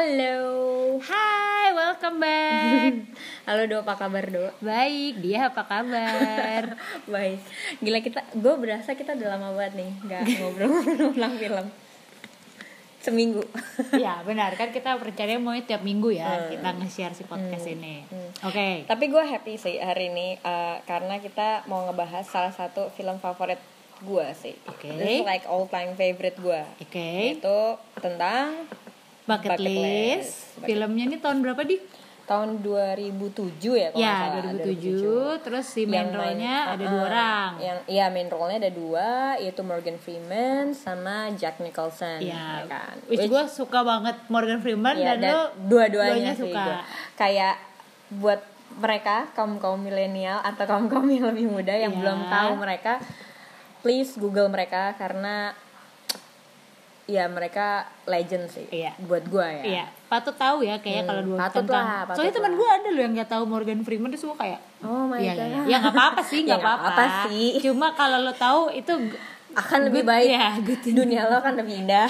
Halo. Hai, welcome back. Halo Do, apa kabar Do? Baik, dia apa kabar? Baik. Gila kita, gue berasa kita udah lama banget nih nggak ngobrol tentang film. Seminggu. ya benar kan kita rencana mau tiap minggu ya Hmm. kita nge-share si podcast ini. Hmm. Oke. Tapi gue happy sih hari ini eh, karena kita mau ngebahas salah satu film favorit gue sih. Oke. Is like all time favorite gue. Oke. Itu tentang Bucket, Bucket list. List. Filmnya ini tahun berapa di? tahun 2007 ya kalau Ya, salah, 2007. Terus si main role-nya ada uh-uh, dua orang. Yang iya main role-nya ada dua, yaitu Morgan Freeman sama Jack Nicholson. Ya, kan. which, gue suka banget Morgan Freeman Iya, dan, lo dua-duanya suka. gua. Kayak buat mereka kaum kaum milenial atau kaum kaum yang lebih muda yang Iya. belum tahu mereka, please Google mereka karena ya mereka legend sih Iya. buat gua ya. Iya, patut tahu ya kayak Hmm, kalau dua patut tentang. lah, patut Soalnya teman gue ada loh yang nggak tahu Morgan Freeman dia semua kayak Oh my Iya, god. iya, iya. Ya nggak apa-apa sih, Ya, nggak nggak apa-apa. apa-apa sih. Cuma kalau lo tahu itu akan lebih good- baik. ya, good to Dunia lo kan lebih indah.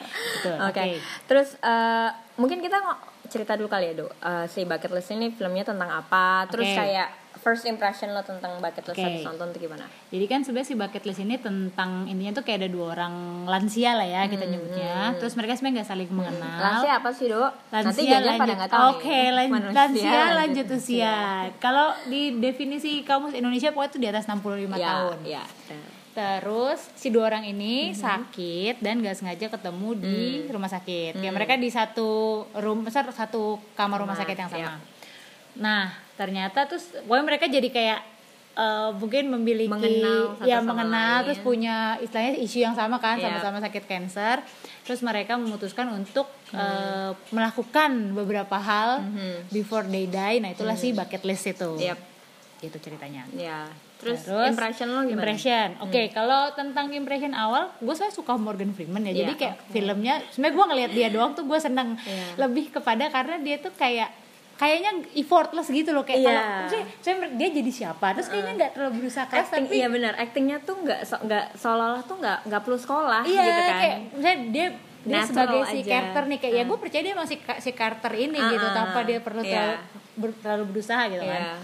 Oke. oke. Terus eh, mungkin kita cerita dulu kali ya, Do. Eh, si Bucket List ini filmnya tentang apa? Terus Oke. kayak first impression lo tentang Bucket List Oke. habis nonton tuh gimana? Jadi kan sebenarnya si bucket list ini tentang intinya tuh kayak ada dua orang lansia lah ya kita nyebutnya. Terus mereka sebenarnya nggak saling mengenal. Hmm, Lansia apa sih, Do? Nanti Lansia pada lanjut. nggak tahu nih. Oke, lan- Manusia lansia lanjut usia. Kalau di definisi kamus Indonesia pokoknya tuh di atas 65 Ya, tahun. ya. Terus si dua orang ini Mhm. sakit dan gak sengaja ketemu di Hmm. rumah sakit. Kayak mereka di satu room besar satu kamar rumah Kamar, sakit yang sama. iya. Nah, ternyata terus pokoknya mereka jadi kayak eh, mungkin memiliki Mengenal satu ya sama mengenal lain. terus punya istilahnya isu yang sama kan Iya. sama-sama sakit kanker. Terus mereka memutuskan untuk Hmm. eh, melakukan beberapa hal Mhm. before they die. Nah, itulah si bucket list itu. Yap. Itu ceritanya. Ya. Terus, Terus, impression lo gimana? Impression. Oke, kalau tentang impression awal, gue saya suka Morgan Freeman ya. Jadi Iya, kayak filmnya, sebenarnya gue ngelihat dia doang tuh gue seneng. Iya. Lebih kepada karena dia tuh kayak kayaknya effortless gitu loh kayak Iya. kalau saya dia jadi siapa terus kayaknya nggak terlalu berusaha keras Acting, tapi iya benar. Actingnya tuh nggak so, nggak seolah-olah tuh nggak nggak perlu sekolah iya gitu kan. kayak misalnya dia dia Natural sebagai si aja. karakter nih kayak ya Hmm. gue percaya dia masih si karakter ini Ah, gitu tanpa dia perlu iya. terlalu, ber- terlalu berusaha gitu kan Iya.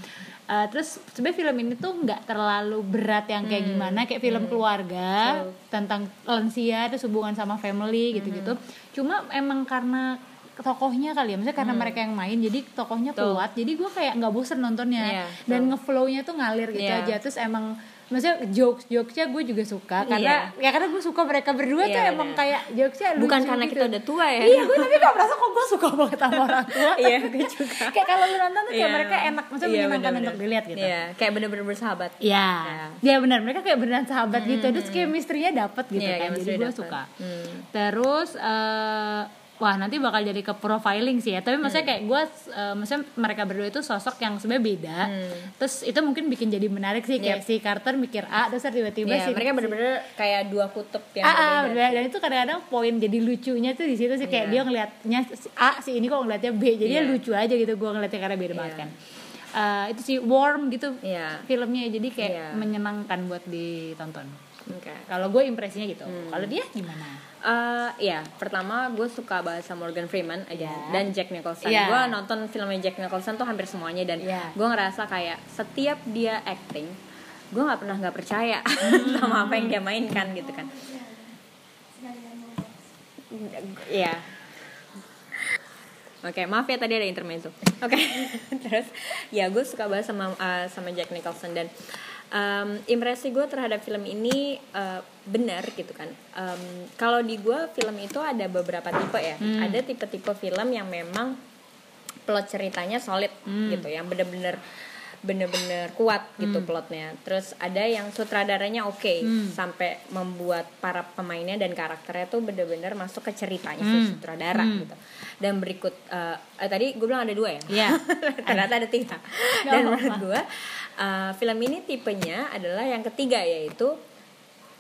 Uh, terus sebenarnya film ini tuh nggak terlalu berat yang kayak gimana kayak film keluarga Hmm. Betul. tentang lansia terus hubungan sama family gitu-gitu Hmm. cuma emang karena tokohnya kali ya maksudnya karena mereka yang main jadi tokohnya Hmm. Betul. kuat jadi gue kayak nggak bosen nontonnya Iya, dan ngeflownya tuh ngalir gitu Iya. aja terus emang maksudnya jokes jokesnya gue juga suka karena ya karena gue suka mereka berdua tuh Iya, emang benar. kayak jokesnya Bukan lucu karena gitu. kita udah tua ya. iya gue tapi gak merasa kok gue suka banget sama orang tua Iya, gue juga. kayak kalau lu nonton tuh kayak Iya. mereka enak maksudnya Iya, menyenangkan bener-bener. untuk dilihat gitu Iya, kayak bener-bener bersahabat. Iya, Iya. ya benar mereka kayak beneran sahabat gitu, terus chemistry-nya dapet gitu Iya, kan, jadi gue suka. Hmm. Terus, eh, wah nanti bakal jadi ke profiling sih ya, tapi maksudnya kayak gue, eh, maksudnya mereka berdua itu sosok yang sebenarnya beda. Terus itu mungkin bikin jadi menarik sih, kayak si Carter mikir A, terus tiba-tiba Iya, si mereka bener-bener kayak dua kutub yang Ah, ah, berbeda. dan itu kadang-kadang poin jadi lucunya tuh di situ sih kayak Iya. dia ngelihatnya si A si ini kok ngelihatnya B jadi Iya. dia lucu aja gitu gue ngeliatnya karena beda banget Iya. kan Eh, itu sih warm gitu Iya. filmnya jadi kayak Iya. menyenangkan buat ditonton Oke. kalau gue impresinya gitu Hmm. kalau dia gimana Eh, ya, pertama gue suka sama Morgan Freeman aja Iya. dan Jack Nicholson. Iya. Gue nonton filmnya Jack Nicholson tuh hampir semuanya dan Iya. gue ngerasa kayak setiap dia acting, gue nggak pernah nggak percaya sama apa yang dia mainkan gitu kan. Iya. Oke, maaf ya tadi ada intermezzo. Oke, terus ya gue suka banget sama uh, sama Jack Nicholson dan um, impresi gue terhadap film ini uh, benar gitu kan. Um, kalau di gue film itu ada beberapa tipe ya. Ada tipe-tipe film yang memang plot ceritanya solid gitu, yang bener-bener bener-bener kuat gitu plotnya. Terus ada yang sutradaranya oke sampai membuat para pemainnya dan karakternya tuh bener-bener masuk ke ceritanya si sutradara gitu. Dan berikut eh, eh, tadi gue bilang ada dua ya. Iya. Ternyata ada tiga. Dan menurut gue eh, film ini tipenya adalah yang ketiga yaitu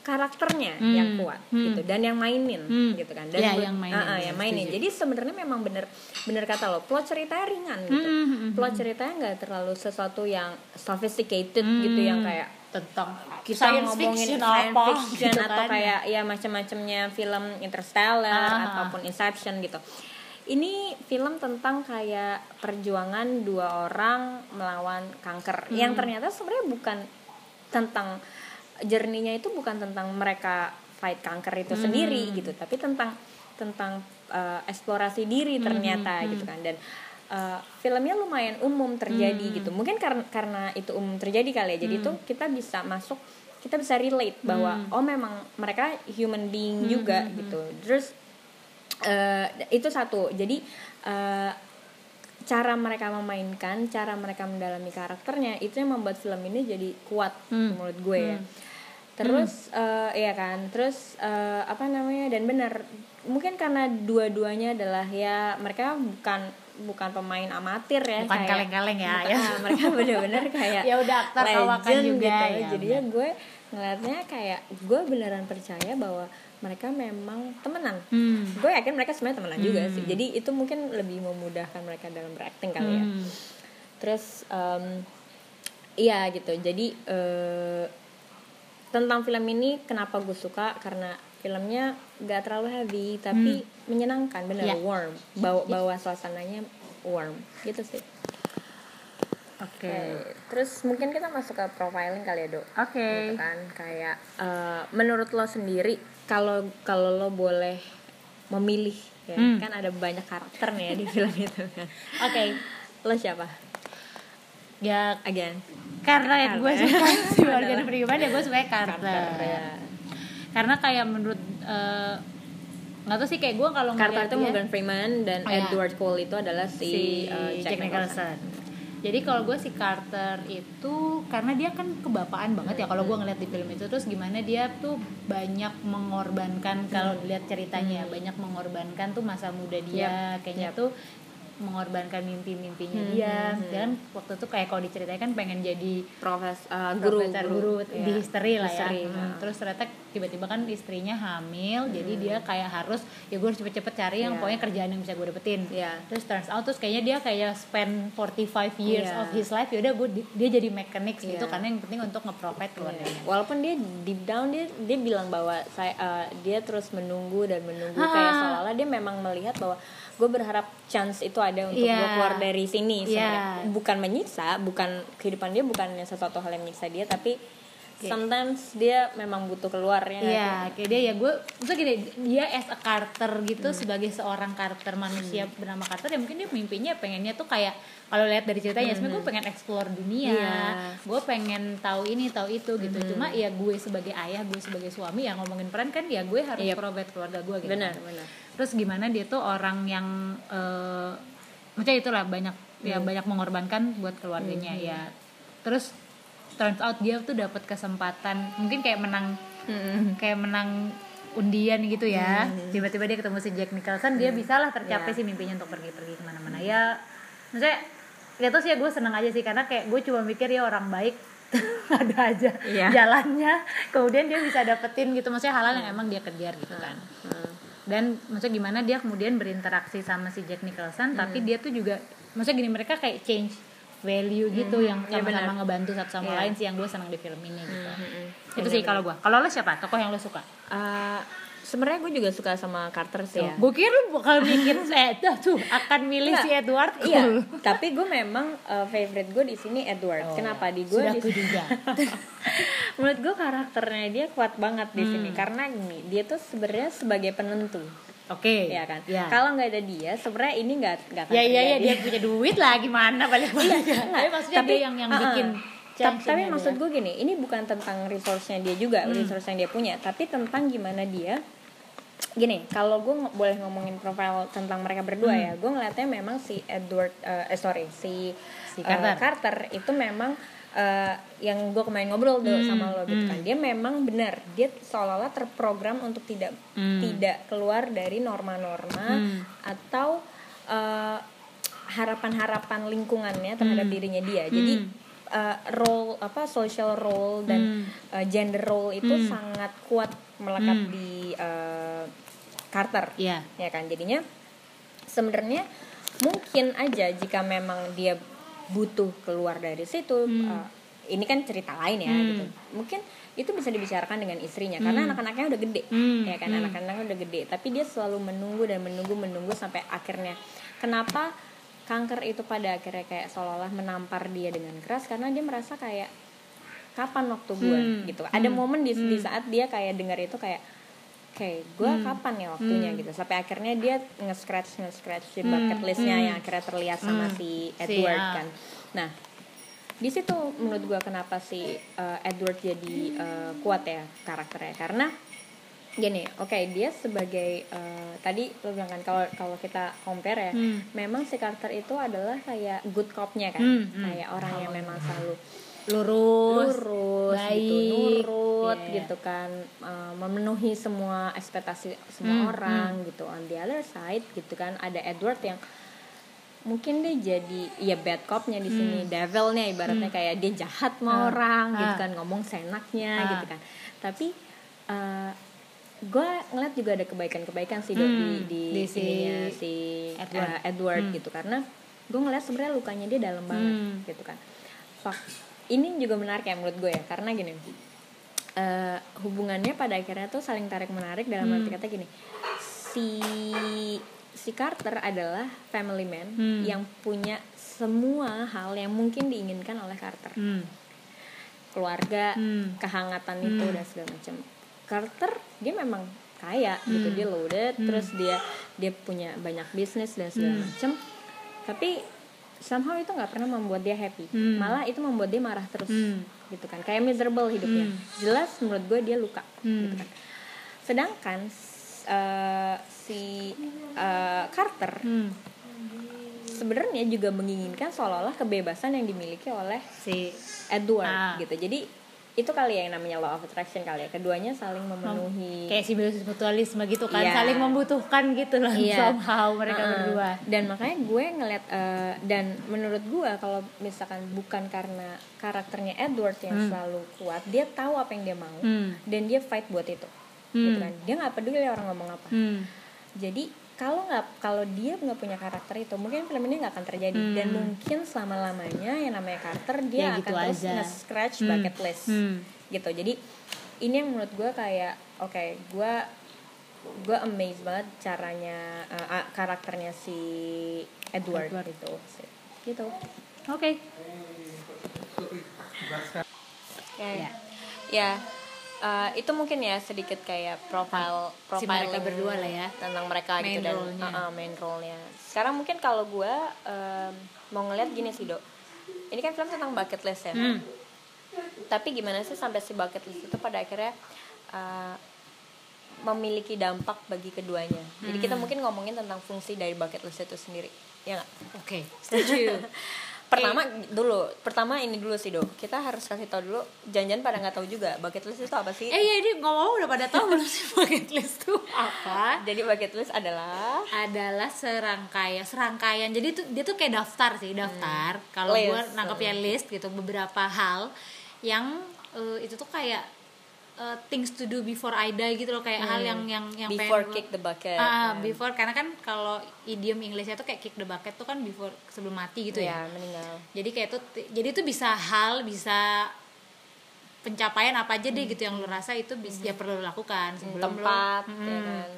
karakternya Hmm, yang kuat hmm. gitu dan yang mainin Hmm. gitu kan Iya, buat- yang mainin, Ah, ah, iya, yang mainin jadi sebenarnya memang bener bener kata lo plot ceritanya ringan gitu Hmm, hmm, hmm, plot ceritanya nggak terlalu sesuatu yang sophisticated Hmm. gitu yang kayak tentang kita science ngomongin fiction science apa fiction gitu atau kan. kayak ya macam-macamnya film Interstellar Ah. ataupun Inception gitu ini film tentang kayak perjuangan dua orang melawan kanker. Yang ternyata sebenarnya bukan tentang jerninya itu bukan tentang mereka fight kanker itu sendiri gitu tapi tentang tentang uh, eksplorasi diri ternyata gitu kan. Dan uh, filmnya lumayan umum terjadi gitu. Mungkin karena karena itu umum terjadi kali ya. Jadi tuh kita bisa masuk kita bisa relate bahwa oh memang mereka human being juga gitu. Terus eh, itu satu. Jadi eh, cara mereka memainkan cara mereka mendalami karakternya itu yang membuat film ini jadi kuat menurut gue ya. Terus eh, iya kan? Terus eh, apa namanya? Dan benar mungkin karena dua-duanya adalah ya mereka bukan bukan pemain amatir ya Bukan kaleng-kaleng ya, bukan- ya. mereka bener-bener kayak Ya udah aktor kawakan juga, gitu. ya, jadinya gue ngeliatnya kayak gue beneran percaya bahwa mereka memang temenan. Hmm. gue yakin mereka sebenarnya temenan juga sih. Jadi itu mungkin lebih memudahkan mereka dalam berakting kali ya. Hmm. terus em, iya gitu. Jadi eh, tentang film ini kenapa gue suka? Karena filmnya gak terlalu heavy tapi menyenangkan. Bener Iya. warm. Bawa bawa suasananya warm. Gitu sih Oke. Oke, terus mungkin kita masuk ke profiling kali ya dok Oke. gitu kan kayak eh, menurut lo sendiri kalau kalau lo boleh memilih ya Hmm. kan ada banyak karakter nih ya di film itu kan Oke. lo siapa Ya again karena gue Carter. suka si Morgan Freeman ya gue suka Carter. Carter ya Karena kayak menurut eh, nggak tahu sih kayak gue kalau Carter ngeliat itu dia- Morgan Freeman dan Oh, iya. Edward Cole itu adalah si, si eh, Jack, Nicholson. Jadi kalau gue si Carter itu karena dia kan kebapaan banget ya kalau gue ngeliat di film itu terus gimana dia tuh banyak mengorbankan kalau dilihat ceritanya ya, banyak mengorbankan tuh masa muda dia kayaknya Yap. tuh mengorbankan mimpi-mimpinya dia dan waktu itu kayak kalau diceritain kan pengen jadi Profes eh, guru profesor guru, di Iya. history lah History, ya. Hmm, nah. Terus ternyata tiba-tiba kan istrinya hamil, jadi dia kayak harus ya gue harus cepet-cepet cari yang Iya. pokoknya kerjaan yang bisa gue dapetin. Iya. Terus turns out terus kayaknya dia kayak spend 45 years Iya. of his life ya udah gue di- dia jadi mechanics gitu Iya. karena yang penting untuk nge-provide keluarganya. Walaupun dia deep down dia dia bilang bahwa saya eh, dia terus menunggu dan menunggu Ha. kayak seolah-olah dia memang melihat bahwa gue berharap chance itu ada untuk Iya. gue keluar dari sini Iya. sebenarnya. Bukan menyiksa, bukan kehidupan dia bukannya sesuatu hal yang menyiksa dia tapi sometimes dia memang butuh keluarnya Iya, kayak dia ya gue, maksudnya gini, dia as a Carter gitu sebagai seorang karakter manusia bernama Carter ya mungkin dia mimpinya pengennya tuh kayak kalau lihat dari ceritanya, sebenarnya gue pengen explore dunia, Iya. gue pengen tahu ini tahu itu gitu. Cuma ya gue sebagai ayah, gue sebagai suami yang ngomongin peran kan ya gue harus Yep. provide keluarga gue gitu. Benar, benar. Terus gimana dia tuh orang yang, eh maksudnya itulah banyak ya banyak mengorbankan buat keluarganya ya. Terus turns out dia tuh dapat kesempatan mungkin kayak menang kayak menang undian gitu ya. Tiba-tiba dia ketemu si Jack Nicholson dia bisa lah tercapai Ya. sih mimpinya untuk pergi-pergi ke mana-mana. Ya maksudnya tau sih ya gue seneng aja sih karena kayak gue cuma mikir ya orang baik ada aja Iya. jalannya. Kemudian dia bisa dapetin gitu maksudnya hal-hal yang emang dia kejar gitu kan. Hmm. Dan maksudnya gimana dia kemudian berinteraksi sama si Jack Nicholson tapi dia tuh juga maksudnya gini mereka kayak change value gitu yang Iya, sama-sama benar. ngebantu satu sama Iya. lain sih yang gue senang di film ini gitu. Hmm, itu sih kalau gue kalau lo siapa? Tokoh yang lo suka? Eh, sebenarnya gue juga suka sama Carter sih ya gue kira lo bakal mikir eh tuh, tuh akan milih Enggak. si Edward Iya, tapi gue memang uh, favorite gue di sini Edward. Oh, Kenapa di gue? sudah di- kuduga. Menurut gue karakternya dia kuat banget di sini Hmm. karena gini, dia tuh sebenarnya sebagai penentu, oke ya kan? ya Kalau nggak ada dia, sebenarnya ini nggak nggak akan ya iya ya terjadi. dia punya duit lah gimana balik balik tapi maksudnya dia yang yang uh-uh. bikin Ta- tapi change-nya maksud gue gini, ini bukan tentang resource-nya dia juga, Hmm. resource yang dia punya, tapi tentang gimana dia gini kalau gue ng- boleh ngomongin profil tentang mereka berdua Hmm. ya gue ngeliatnya memang si Edward eh eh, sorry si, Si eh, Carter. Carter itu memang eh, yang gue kemarin ngobrol tuh Hmm, sama lo gitu hmm. kan dia memang benar dia seolah-olah terprogram untuk tidak Hmm. tidak keluar dari norma-norma Hmm. atau harapan-harapan lingkungannya terhadap Hmm. dirinya dia jadi Hmm. Eh, role apa social role dan Hmm. eh, gender role itu Hmm. sangat kuat melekat Hmm. di eh, Carter Iya. ya kan jadinya sebenarnya mungkin aja jika memang dia butuh keluar dari situ Hmm. eh, ini kan cerita lain ya Hmm. gitu mungkin itu bisa dibicarakan dengan istrinya karena anak-anaknya udah gede Hmm, ya kan hmm. anak-anaknya udah gede tapi dia selalu menunggu dan menunggu menunggu sampai akhirnya kenapa kanker itu pada akhirnya kayak seolah-olah menampar dia dengan keras karena dia merasa kayak kapan waktu gue Hmm, gitu. Ada hmm, momen di, di hmm. saat dia kayak dengar itu kayak oke gue kapan ya waktunya? Hmm. gitu. Sampai akhirnya dia nge-scratch nge-scratch di Hmm, bucket listnya hmm. yang akhirnya terlihat sama Hmm, si Edward ah. kan. Nah di situ menurut gue kenapa si uh, Edward jadi uh, kuat ya karakternya. Karena gini oke dia sebagai uh, tadi lo bilang kan kalau kalau kita compare ya Hmm. memang si Carter itu adalah kayak good copnya kan Hmm, hmm. kayak orang yang memang selalu lurus lurus baik, gitu nurut iya. gitu kan uh, memenuhi semua ekspektasi semua Hmm, orang gitu on the other side gitu kan ada Edward yang mungkin dia jadi ya bad copnya di sini devilnya ibaratnya kayak dia jahat sama Hmm. Orang gitu ah. kan ngomong senaknya Ah. gitu kan tapi gue ngeliat juga ada kebaikan-kebaikan sih Dok, di Hmm, di, di si si Edward. uh, Edward Hmm. gitu karena gue ngeliat sebenarnya lukanya dia dalam banget Hmm. gitu kan Fak- ini juga menarik ya menurut gue ya karena gini eh, hubungannya pada akhirnya tuh saling tarik menarik dalam Hmm. arti kata gini si si Carter adalah family man Hmm. yang punya semua hal yang mungkin diinginkan oleh Carter Hmm. keluarga Hmm. kehangatan itu Hmm. dan segala macam Carter dia memang kaya gitu Hmm. dia loaded Hmm. terus dia dia punya banyak bisnis dan segala Hmm. macam tapi somehow itu nggak pernah membuat dia happy Hmm. malah itu membuat dia marah terus Hmm. gitu kan kayak miserable hidupnya Hmm. jelas menurut gue dia luka Hmm. gitu kan sedangkan eh, si eh, Carter Hmm. sebenarnya juga menginginkan seolah-olah kebebasan yang dimiliki oleh si Edward Ah. gitu jadi itu kali ya yang namanya law of attraction kali ya keduanya saling memenuhi kayak simbiosis mutualisme gitu kan Iya. saling membutuhkan gitu loh Iya. somehow mereka Heeh. berdua dan makanya gue ngeliat eh, dan menurut gue kalau misalkan bukan karena karakternya Edward yang Hmm. selalu kuat dia tahu apa yang dia mau Hmm. dan dia fight buat itu Hmm. gitu kan dia nggak peduli orang ngomong apa Hmm. jadi kalau nggak kalau dia nggak punya karakter itu mungkin film ini nggak akan terjadi Hmm. dan mungkin selama lamanya yang namanya Carter dia Ya, akan gitu terus aja. nge-scratch Hmm. bucket list Hmm. gitu jadi ini yang menurut gue kayak oke gue gue amazed banget caranya uh, karakternya si Edward, Edward. itu gitu oke ya Ya. ya uh, itu mungkin ya sedikit kayak profile Si profile mereka berdua lah ya. tentang mereka Main gitu dan role-nya. uh, uh, main role-nya sekarang mungkin kalau gue um, mau ngeliat gini sih dok ini kan film tentang bucket list ya Hmm. tapi gimana sih sampai si bucket list itu pada akhirnya uh, memiliki dampak bagi keduanya jadi Hmm. kita mungkin ngomongin tentang fungsi dari bucket list itu sendiri ya nggak oke setuju pertama dulu pertama ini dulu sih dok. Kita harus kasih tahu dulu janjian pada nggak tahu juga. Bucket list itu apa sih? Eh ya ini ngomong udah pada tahu belum sih bucket list tuh apa? Jadi bucket list adalah? Adalah serangkaian serangkaian. Jadi tuh dia tuh kayak daftar sih daftar. Kalau List. gue nangkepnya list gitu beberapa hal yang eh, itu tuh kayak eh, things to do before I die gitu loh kayak hal yang yang yang pengen before gua- kick the bucket Ah, kan. before karena kan kalau idiom Inggrisnya tuh kayak kick the bucket tuh kan before sebelum mati gitu ya. ya meninggal Jadi kayak itu jadi itu bisa hal, bisa pencapaian apa aja deh gitu yang lu rasa itu bisa ya perlu lu lakukan sebelum lu- tempat ya Mm-mm. kan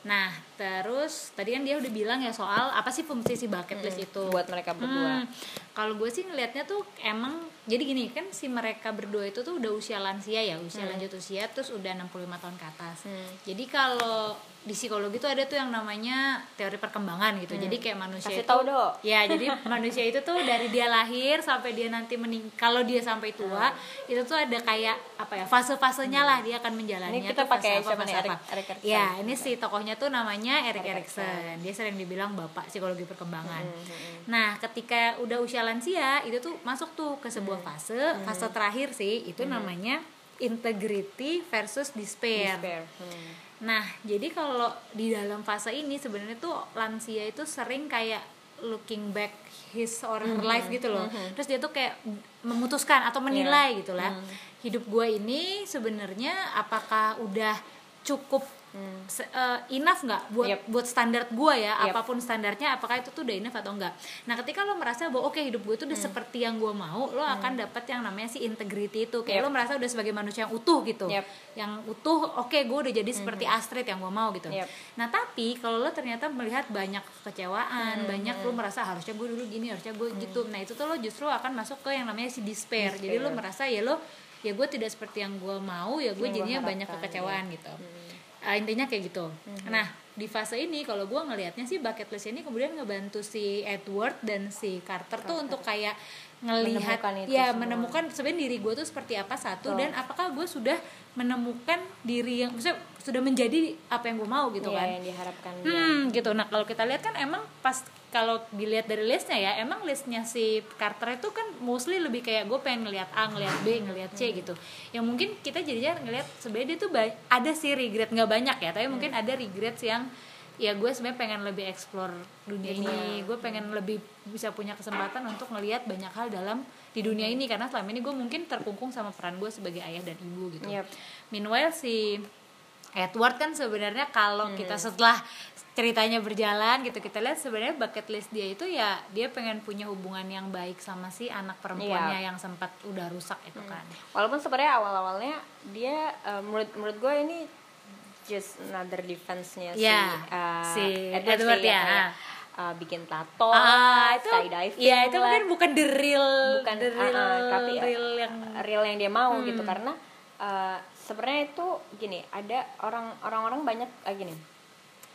Nah, terus tadi kan dia udah bilang ya soal apa sih fungsi si bucket list itu. buat mereka berdua Hmm, kalau gue sih ngelihatnya tuh emang jadi gini kan si mereka berdua itu tuh udah usia lansia ya usia lanjut usia terus udah 65 tahun ke atas Hmm. jadi kalau di psikologi tuh ada tuh yang namanya teori perkembangan gitu jadi kayak manusia Kasih itu tahu, Dok. ya jadi manusia itu tuh dari dia lahir sampai dia nanti mening kalau dia sampai tua itu tuh ada kayak apa ya fase-fasenya lah dia akan menjalannya Ini kita tuh fase pakai apa, siapa fase nih? apa. Eric- Eric ya ini si tokohnya tuh namanya Erik Erik Erikson dia sering dibilang bapak psikologi perkembangan Hmm, Nah, ketika udah usia lansia, itu tuh masuk tuh ke Hmm. sebuah fase, fase terakhir sih, itu namanya integrity versus despair. Despair. Hmm. Nah, jadi kalau di dalam fase ini sebenarnya tuh lansia itu sering kayak looking back his or Hmm. her life gitu loh. Terus dia tuh kayak memutuskan atau menilai gitu lah. Hmm. Hidup gue ini sebenarnya apakah udah cukup se- eh, enough nggak buat Yep. buat standar gue ya? Yep. apa pun standarnya apakah itu tuh udah enough atau enggak nah ketika lo merasa bahwa oke hidup gue tuh udah seperti yang gue mau lo akan dapat yang namanya si integrity itu. Kayak Yep. lo merasa udah sebagai manusia yang utuh gitu. Yep. yang utuh oke gue udah jadi seperti Astrid yang gue mau gitu. Yep. nah tapi kalau lo ternyata melihat banyak kekecewaan banyak lo merasa harusnya gue dulu gini harusnya gue gitu. Nah itu tuh lo justru akan masuk ke yang namanya si despair, jadi lo merasa ya lo ya gue tidak seperti yang gue mau ya gue jadinya banyak kekecewaan gitu Ah, intinya kayak gitu nah di fase ini kalau gue ngelihatnya sih bucket list ini kemudian ngebantu si Edward dan si Carter, tuh untuk kayak ngelihat Menemukan ya semua. menemukan sebenarnya diri gue tuh seperti apa satu dan apakah gue sudah menemukan diri yang maksudnya sudah menjadi apa yang gue mau gitu Iya, kan yang diharapkan dia. Hmm, gitu. Nah, kalau kita lihat kan emang pas kalau dilihat dari listnya ya, emang listnya si Carter itu kan mostly lebih kayak gue pengen ngelihat A, ngelihat B, ngelihat C gitu. Yang mungkin kita jadinya ngelihat sebenarnya dia tuh ada sih regret nggak banyak ya, tapi mungkin ada regrets yang ya gue sebenarnya pengen lebih explore dunia ini, gue pengen lebih bisa punya kesempatan untuk ngelihat banyak hal dalam di dunia ini karena selama ini gue mungkin terkungkung sama peran gue sebagai ayah dan ibu gitu. Yep. Meanwhile si Edward kan sebenarnya kalau kita setelah ceritanya berjalan gitu kita lihat sebenarnya bucket list dia itu ya dia pengen punya hubungan yang baik sama si anak perempuannya yang sempat udah rusak itu kan. Walaupun sebenarnya awal-awalnya dia eh, menurut menurut gue ini just another defense-nya Ya, si, eh, si Edward, Edward ya. kayak, eh, bikin tato, ah itu skydiving ya itu lah. mungkin bukan the real bukan the uh, real, uh, tapi uh, real yang real yang dia mau gitu. Karena uh, sebenarnya itu gini ada orang orang-orang banyak uh, gini.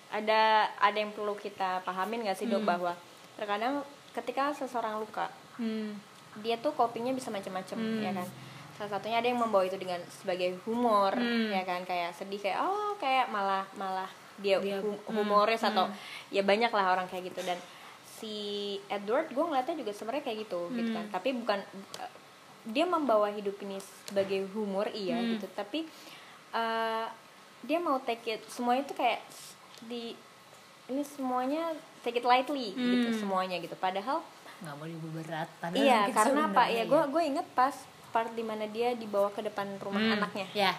Ada ada yang perlu kita pahamin gak sih dok bahwa terkadang ketika seseorang luka hmm, dia tuh copingnya bisa macam-macam ya kan? Salah satunya ada yang membawa itu dengan sebagai humor ya kan? Kayak sedih kayak oh kayak malah malah dia, Dia- hum- humoris atau ya banyak lah orang kayak gitu. Dan si Edward gue ngeliatnya juga sebenarnya kayak gitu gitu kan? Tapi bukan dia membawa hidup ini sebagai humor iya gitu. Tapi uh, dia mau take it semua itu kayak di ini semuanya take it lightly gitu semuanya gitu. Padahal nggak mau diberat padahal iya karena apa? ya gue gue inget pas part di mana dia dibawa ke depan rumah Hmm, anaknya. ya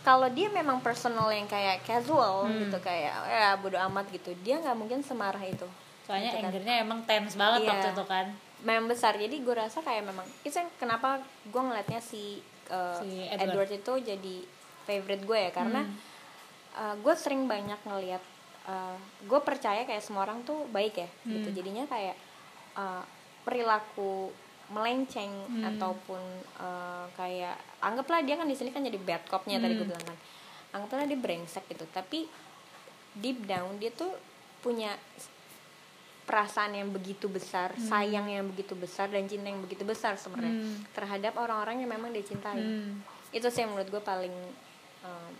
kalau dia memang personal yang kayak casual Hmm. gitu kayak ya bodo amat gitu dia nggak mungkin semarah itu. Soalnya Gitu kan. angernya emang tense banget Iya. waktu itu kan memang besar. Jadi gue rasa kayak memang itu yang kenapa gue ngeliatnya si, uh, Si Edward. Edward. itu jadi favorite gue ya. Karena uh, gue sering banyak ngeliat uh, gue percaya kayak semua orang tuh baik ya gitu. Jadinya kayak uh, perilaku melenceng ataupun uh, kayak anggaplah dia kan di sini kan jadi bad copnya tadi gue bilang kan. Anggaplah dia brengsek gitu. Tapi deep down dia tuh punya perasaan yang begitu besar, sayang yang begitu besar dan cinta yang begitu besar sebenarnya terhadap orang-orang yang memang dia cintai. Hmm. Itu sih yang menurut gue paling um,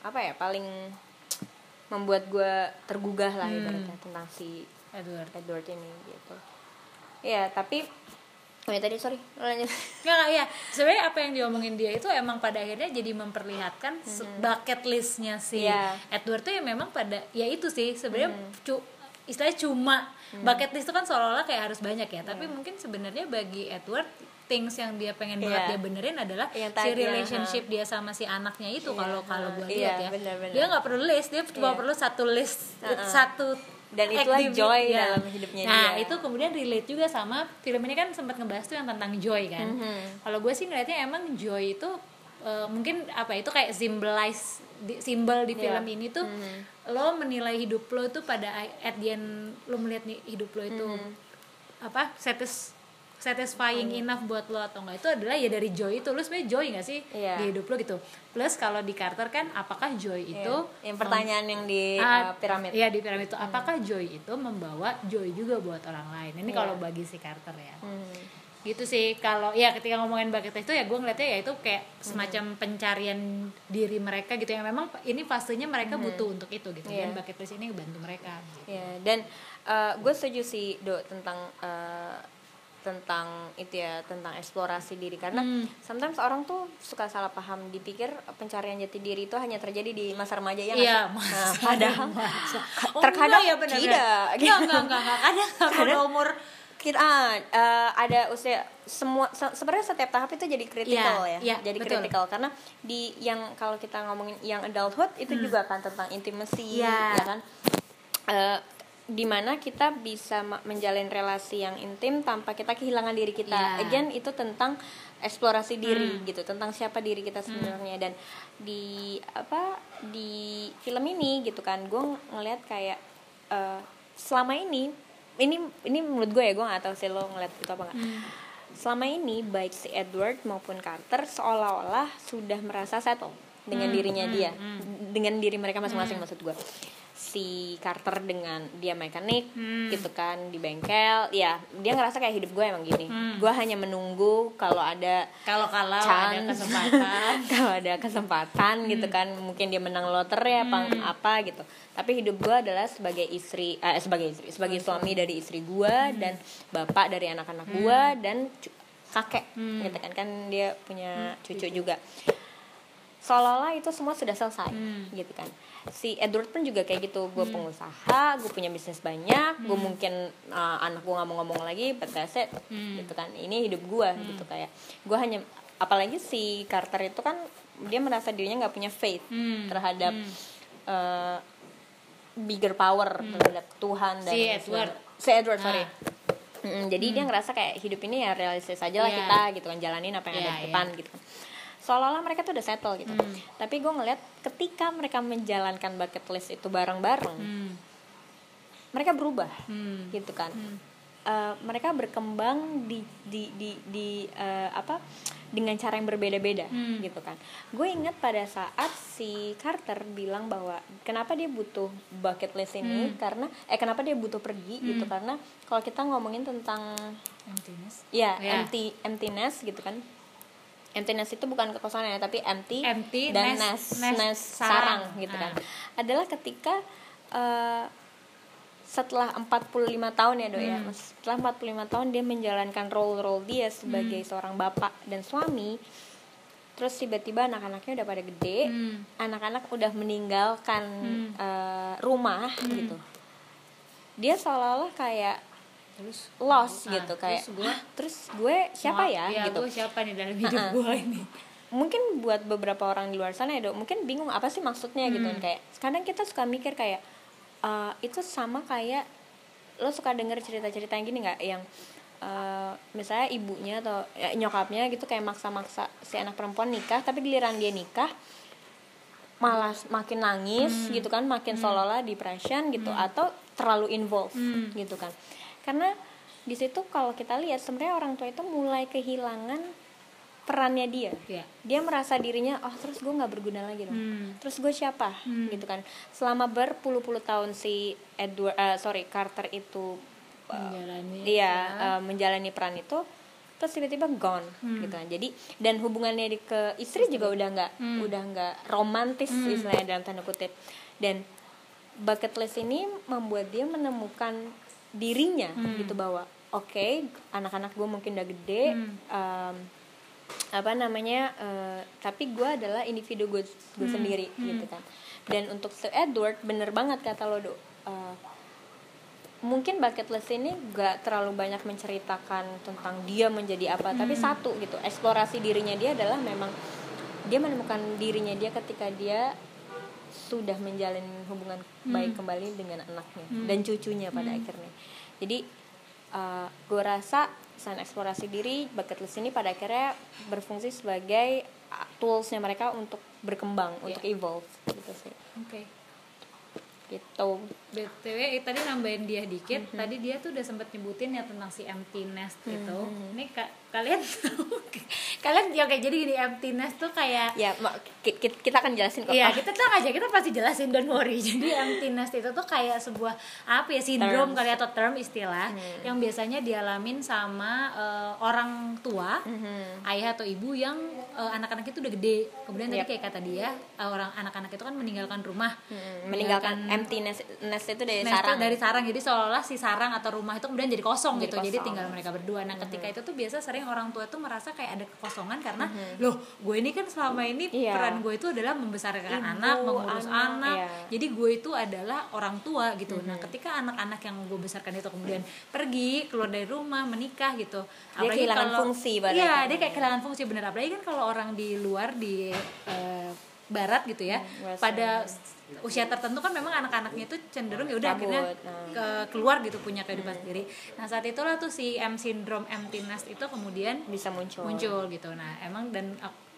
apa ya, paling membuat gue tergugah lah ibaratnya tentang si Edward Edward ini gitu. Ya, tapi Oh ya tadi sorry, lanjut. Nggak, ya sebenarnya apa yang diomongin dia itu emang pada akhirnya jadi memperlihatkan se- bucket listnya si Iya. Edward tuh ya memang pada ya itu sih sebenarnya cu- istilahnya cuma bucket list itu kan seolah-olah kayak harus banyak ya tapi mungkin sebenarnya bagi Edward things yang dia pengen banget Iya. dia benerin adalah Yang si relationship dia sama si anaknya itu kalau kalau gue Iya, lihat ya benar-benar. dia nggak perlu list dia cuma Iya. perlu satu list satu Dan itulah activity, joy ya. dalam hidupnya nah dia. itu kemudian relate juga sama film ini kan sempat ngebahas tuh yang tentang joy kan Mhm. kalau gue sih ngeliatnya emang joy itu eh, mungkin apa itu kayak symbolize di, simbol di Iya. film ini tuh Mhm. Lo menilai hidup lo tuh pada at the end lo melihat nih hidup lo itu Mhm. apa satis satisfying enough buat lo atau enggak itu adalah ya dari joy itu lo sebenarnya joy nggak sih Iya. di hidup lo gitu plus kalau di Carter kan apakah joy itu Iya. yang pertanyaan yang di Ah, uh, piramid. Iya di piramid itu apakah joy itu membawa joy juga buat orang lain. Ini Iya. kalau bagi si Carter ya. Hmm. Gitu sih kalau ya ketika ngomongin bucket list itu ya gue ngeliatnya ya itu kayak Hmm. semacam pencarian diri mereka gitu yang memang ini fasenya mereka butuh untuk itu gitu. Iya. Dan bucket list ini bantu mereka. Gitu. Ya, dan uh, gue setuju sih do tentang uh, tentang itu ya tentang eksplorasi diri karena Hmm. sometimes orang tuh suka salah paham dipikir pencarian jati diri itu hanya terjadi di masa remaja ya Iya, sih? masa Nah, padahal remaja. Oh, terkadang enggak ya benar tidak Enggak, enggak, enggak, enggak. Kadang kalau udah umur kita ah, eh, ada usia semua se- sebenarnya setiap tahap itu jadi kritikal Iya, ya iya, jadi kritikal karena di yang kalau kita ngomongin yang adulthood itu juga kan tentang intimacy Hmm. Iya. ya kan Eh, di mana kita bisa menjalin relasi yang intim tanpa kita kehilangan diri kita. Hmm. again itu tentang eksplorasi diri gitu tentang siapa diri kita sebenarnya dan di apa di film ini gitu kan gue ngelihat kayak eh, selama ini ini ini menurut gue ya gue gak tahu sih lo ngeliat itu apa nggak. Hmm. selama ini baik si Edward maupun Carter seolah-olah sudah merasa settle dengan Hmm, dirinya dia. Dengan diri mereka masing-masing maksud gue si Carter dengan dia mekanik Hmm. gitu kan di bengkel. Ya dia ngerasa kayak hidup gue emang gini. Hmm. gue hanya menunggu kalau ada kalau kalau ada kesempatan. Kalau ada kesempatan gitu Hmm. kan. Mungkin dia menang lotre apa apa gitu. Tapi hidup gue adalah sebagai istri eh, sebagai istri sebagai suami dari istri gue Hmm. dan bapak dari anak-anak gue dan kakek Hmm. gitu kan. Kan dia punya cucu juga seolah-olah itu semua sudah selesai Hmm. gitu kan si Edward pun juga kayak gitu gue pengusaha gue punya bisnis banyak gue mungkin uh, anak gue nggak mau ngomong lagi but that's it Hmm. gitu kan ini hidup gue gitu kayak gue hanya apalagi si Carter itu kan dia merasa dirinya nggak punya faith Hmm. terhadap uh, bigger power terhadap Tuhan dan Si Edward. si Edward sorry Ah. Mm, jadi dia ngerasa kayak hidup ini ya realistis aja lah Iya. kita gitu kan jalanin apa yang ada Iya, di iya. depan gitu kan seolah-olah mereka tuh udah settle gitu Hmm. tapi gue ngeliat ketika mereka menjalankan bucket list itu bareng-bareng Hmm. mereka berubah Hmm. gitu kan Hmm. Eh, mereka berkembang di di di, di, eh, apa dengan cara yang berbeda-beda Hmm. gitu kan gue ingat pada saat si Carter bilang bahwa kenapa dia butuh bucket list ini Hmm. karena eh kenapa dia butuh pergi gitu karena kalau kita ngomongin tentang emptiness ya Ya. empty emptiness gitu kan emptiness itu bukan kekosongan ya tapi empty, Empty, dan nest- nest, nest, nest sarang. sarang gitu Ah. kan adalah ketika eh, setelah 45 tahun ya dok ya Hmm. setelah 45 tahun dia menjalankan role-role dia sebagai Hmm. seorang bapak dan suami terus tiba-tiba anak-anaknya udah pada gede Hmm. anak-anak udah meninggalkan Hmm. eh, rumah gitu dia seolah-olah kayak terus lost Ah, gitu kayak terus gua- "Hah, terus gue siapa ya, ya gitu. gue siapa nih dalam hidup Uh-uh. gue ini? Mungkin buat beberapa orang di luar sana ya dok mungkin bingung apa sih maksudnya gitu Hmm. kan kayak kadang kita suka mikir kayak eh, itu sama kayak lo suka denger cerita-cerita yang gini nggak? Yang eh, misalnya ibunya atau ya, nyokapnya gitu kayak maksa-maksa si anak perempuan nikah tapi giliran dia nikah malah makin nangis gitu kan makin seolah-olah depression gitu atau terlalu involved Hmm. gitu kan karena di situ kalau kita lihat sebenarnya orang tua itu mulai kehilangan perannya dia. Ya dia merasa dirinya oh terus gue nggak berguna lagi dong. Hmm. terus gue siapa? Hmm. gitu kan. Selama berpuluh-puluh tahun si Edward eh, sorry Carter itu eh, menjalani iya eh, menjalani peran itu terus tiba-tiba gone Hmm. gitu kan. Jadi dan hubungannya di ke istri juga udah nggak Hmm. udah nggak romantis istilahnya dalam tanda kutip. Dan bucket list ini membuat dia menemukan dirinya Hmm. gitu bahwa oke anak-anak gue mungkin udah gede Hmm. em, apa namanya eh, tapi gue adalah individu gue gue Hmm. sendiri gitu kan dan untuk si Edward bener banget kata lo do Eh, mungkin bucket list ini gak terlalu banyak menceritakan tentang dia menjadi apa tapi Hmm. satu gitu eksplorasi dirinya dia adalah memang dia menemukan dirinya dia ketika dia sudah menjalin hubungan baik kembali dengan anaknya dan cucunya pada akhirnya. Jadi uh, gue rasa selain eksplorasi diri bucket list ini pada akhirnya berfungsi sebagai uh, toolsnya mereka untuk berkembang untuk evolve gitu sih. Oke. Gitu btw eh, tadi nambahin dia dikit Mhm. tadi dia tuh udah sempet nyebutin ya tentang si empty nest itu Mhm. ini ka- kalian tahu kalian ya kayak jadi gini empty nest tuh kayak ya kita akan jelasin kok Iya Ah, kita tenang aja kita pasti jelasin don't worry jadi empty nest itu tuh kayak sebuah apa ya sindrom kali atau term istilah Hmm. yang biasanya dialamin sama eh, orang tua Mhm. ayah atau ibu yang eh, anak-anak itu udah gede kemudian tadi Yep. kayak kata dia eh, orang anak-anak itu kan meninggalkan rumah Hmm, meninggalkan empty nest, nest itu dari itu sarang dari sarang jadi seolah-olah si sarang atau rumah itu kemudian jadi kosong Jadi gitu jadi kosong. tinggal mereka berdua nah ketika itu tuh biasa sering orang tua tuh merasa kayak ada kekosongan karena Mhm. loh gue ini kan selama ini Iya. peran gue itu adalah membesarkan Ibu, anak mengurus anak, anak iya. jadi gue itu adalah orang tua gitu nah Mhm. ketika anak-anak yang gue besarkan itu kemudian pergi keluar dari rumah menikah gitu Dia kehilangan fungsi pada iya dia kayak kehilangan fungsi bener apalagi kan kalau orang di luar di eh, barat gitu ya Hmm, pada usia tertentu kan memang anak-anaknya itu cenderung ya udah akhirnya nah. ke keluar gitu punya kehidupan sendiri. Nah saat itulah tuh si M syndrome empty nest itu kemudian bisa muncul muncul gitu. Nah emang dan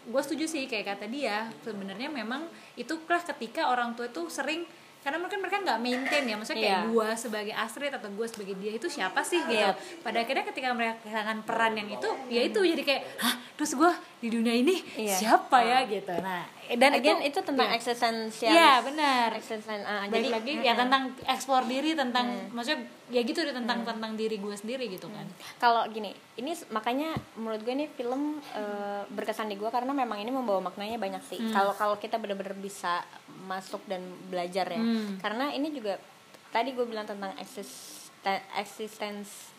gue setuju sih kayak kata dia sebenarnya memang itukah ketika orang tua itu sering karena mungkin mereka nggak maintain ya maksudnya kayak Iya. gue sebagai Astrid atau gue sebagai dia itu siapa sih gitu Iya. pada akhirnya ketika mereka kehilangan peran yang itu ya itu jadi kayak hah terus gue di dunia ini Iya. siapa ya gitu nah dan Again, itu, tentang Iya. eksistensial Iya, benar. Eksisten, ah, balik jadi lagi ya tentang eksplor diri tentang maksudnya ya gitu deh tentang tentang diri gue sendiri gitu kan. Kalau gini ini makanya menurut gue ini film eh, berkesan di gue karena memang ini membawa maknanya banyak sih. Kalau kalau kita benar-benar bisa masuk dan belajar ya. Hmm. karena ini juga tadi gue bilang tentang eksisten eksistensi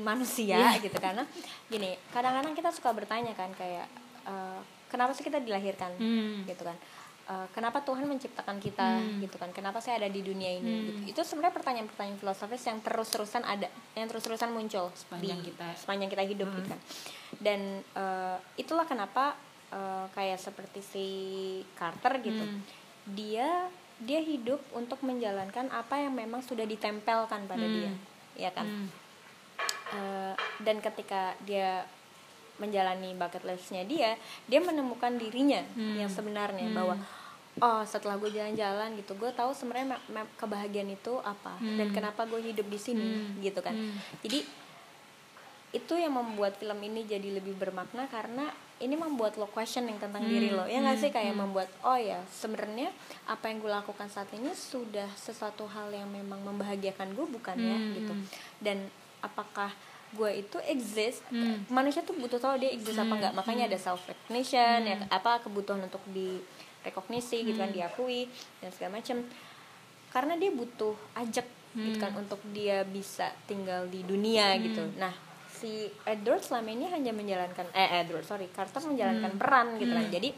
manusia Iya. gitu. Karena gini kadang-kadang kita suka bertanya kan kayak eh, kenapa sih kita dilahirkan Hmm. gitu kan Eh, kenapa Tuhan menciptakan kita gitu kan kenapa saya ada di dunia ini Hmm. gitu. itu sebenarnya pertanyaan-pertanyaan filosofis yang terus-terusan ada yang terus-terusan muncul Sepanjang di kita- sepanjang kita hidup Hmm. gitu kan dan eh, itulah kenapa eh, kayak seperti si Carter gitu Hmm. dia dia hidup untuk menjalankan apa yang memang sudah ditempelkan pada Hmm. dia ya kan Hmm. Eh, dan ketika dia menjalani bucket listnya dia dia menemukan dirinya Hmm. yang sebenarnya Hmm. bahwa oh setelah gue jalan-jalan gitu gue tahu sebenarnya kebahagiaan itu apa Hmm. dan kenapa gue hidup di sini Hmm. gitu kan Hmm. jadi itu yang membuat film ini jadi lebih bermakna karena ini membuat lo questioning tentang Hmm. diri lo ya nggak Hmm. sih kayak Hmm. membuat oh ya sebenarnya apa yang gue lakukan saat ini sudah sesuatu hal yang memang membahagiakan gue bukan ya Hmm. gitu dan apakah gue itu exist Hmm. manusia tuh butuh tahu dia exist apa Hmm. enggak makanya ada self recognition ya Hmm. apa kebutuhan untuk di rekognisi gitu kan Hmm. diakui dan segala macam karena dia butuh ajak gitu kan Hmm. untuk dia bisa tinggal di dunia gitu nah si Edward selama ini hanya menjalankan eh Edward sorry Carter menjalankan Hmm. peran gitu kan Hmm. jadi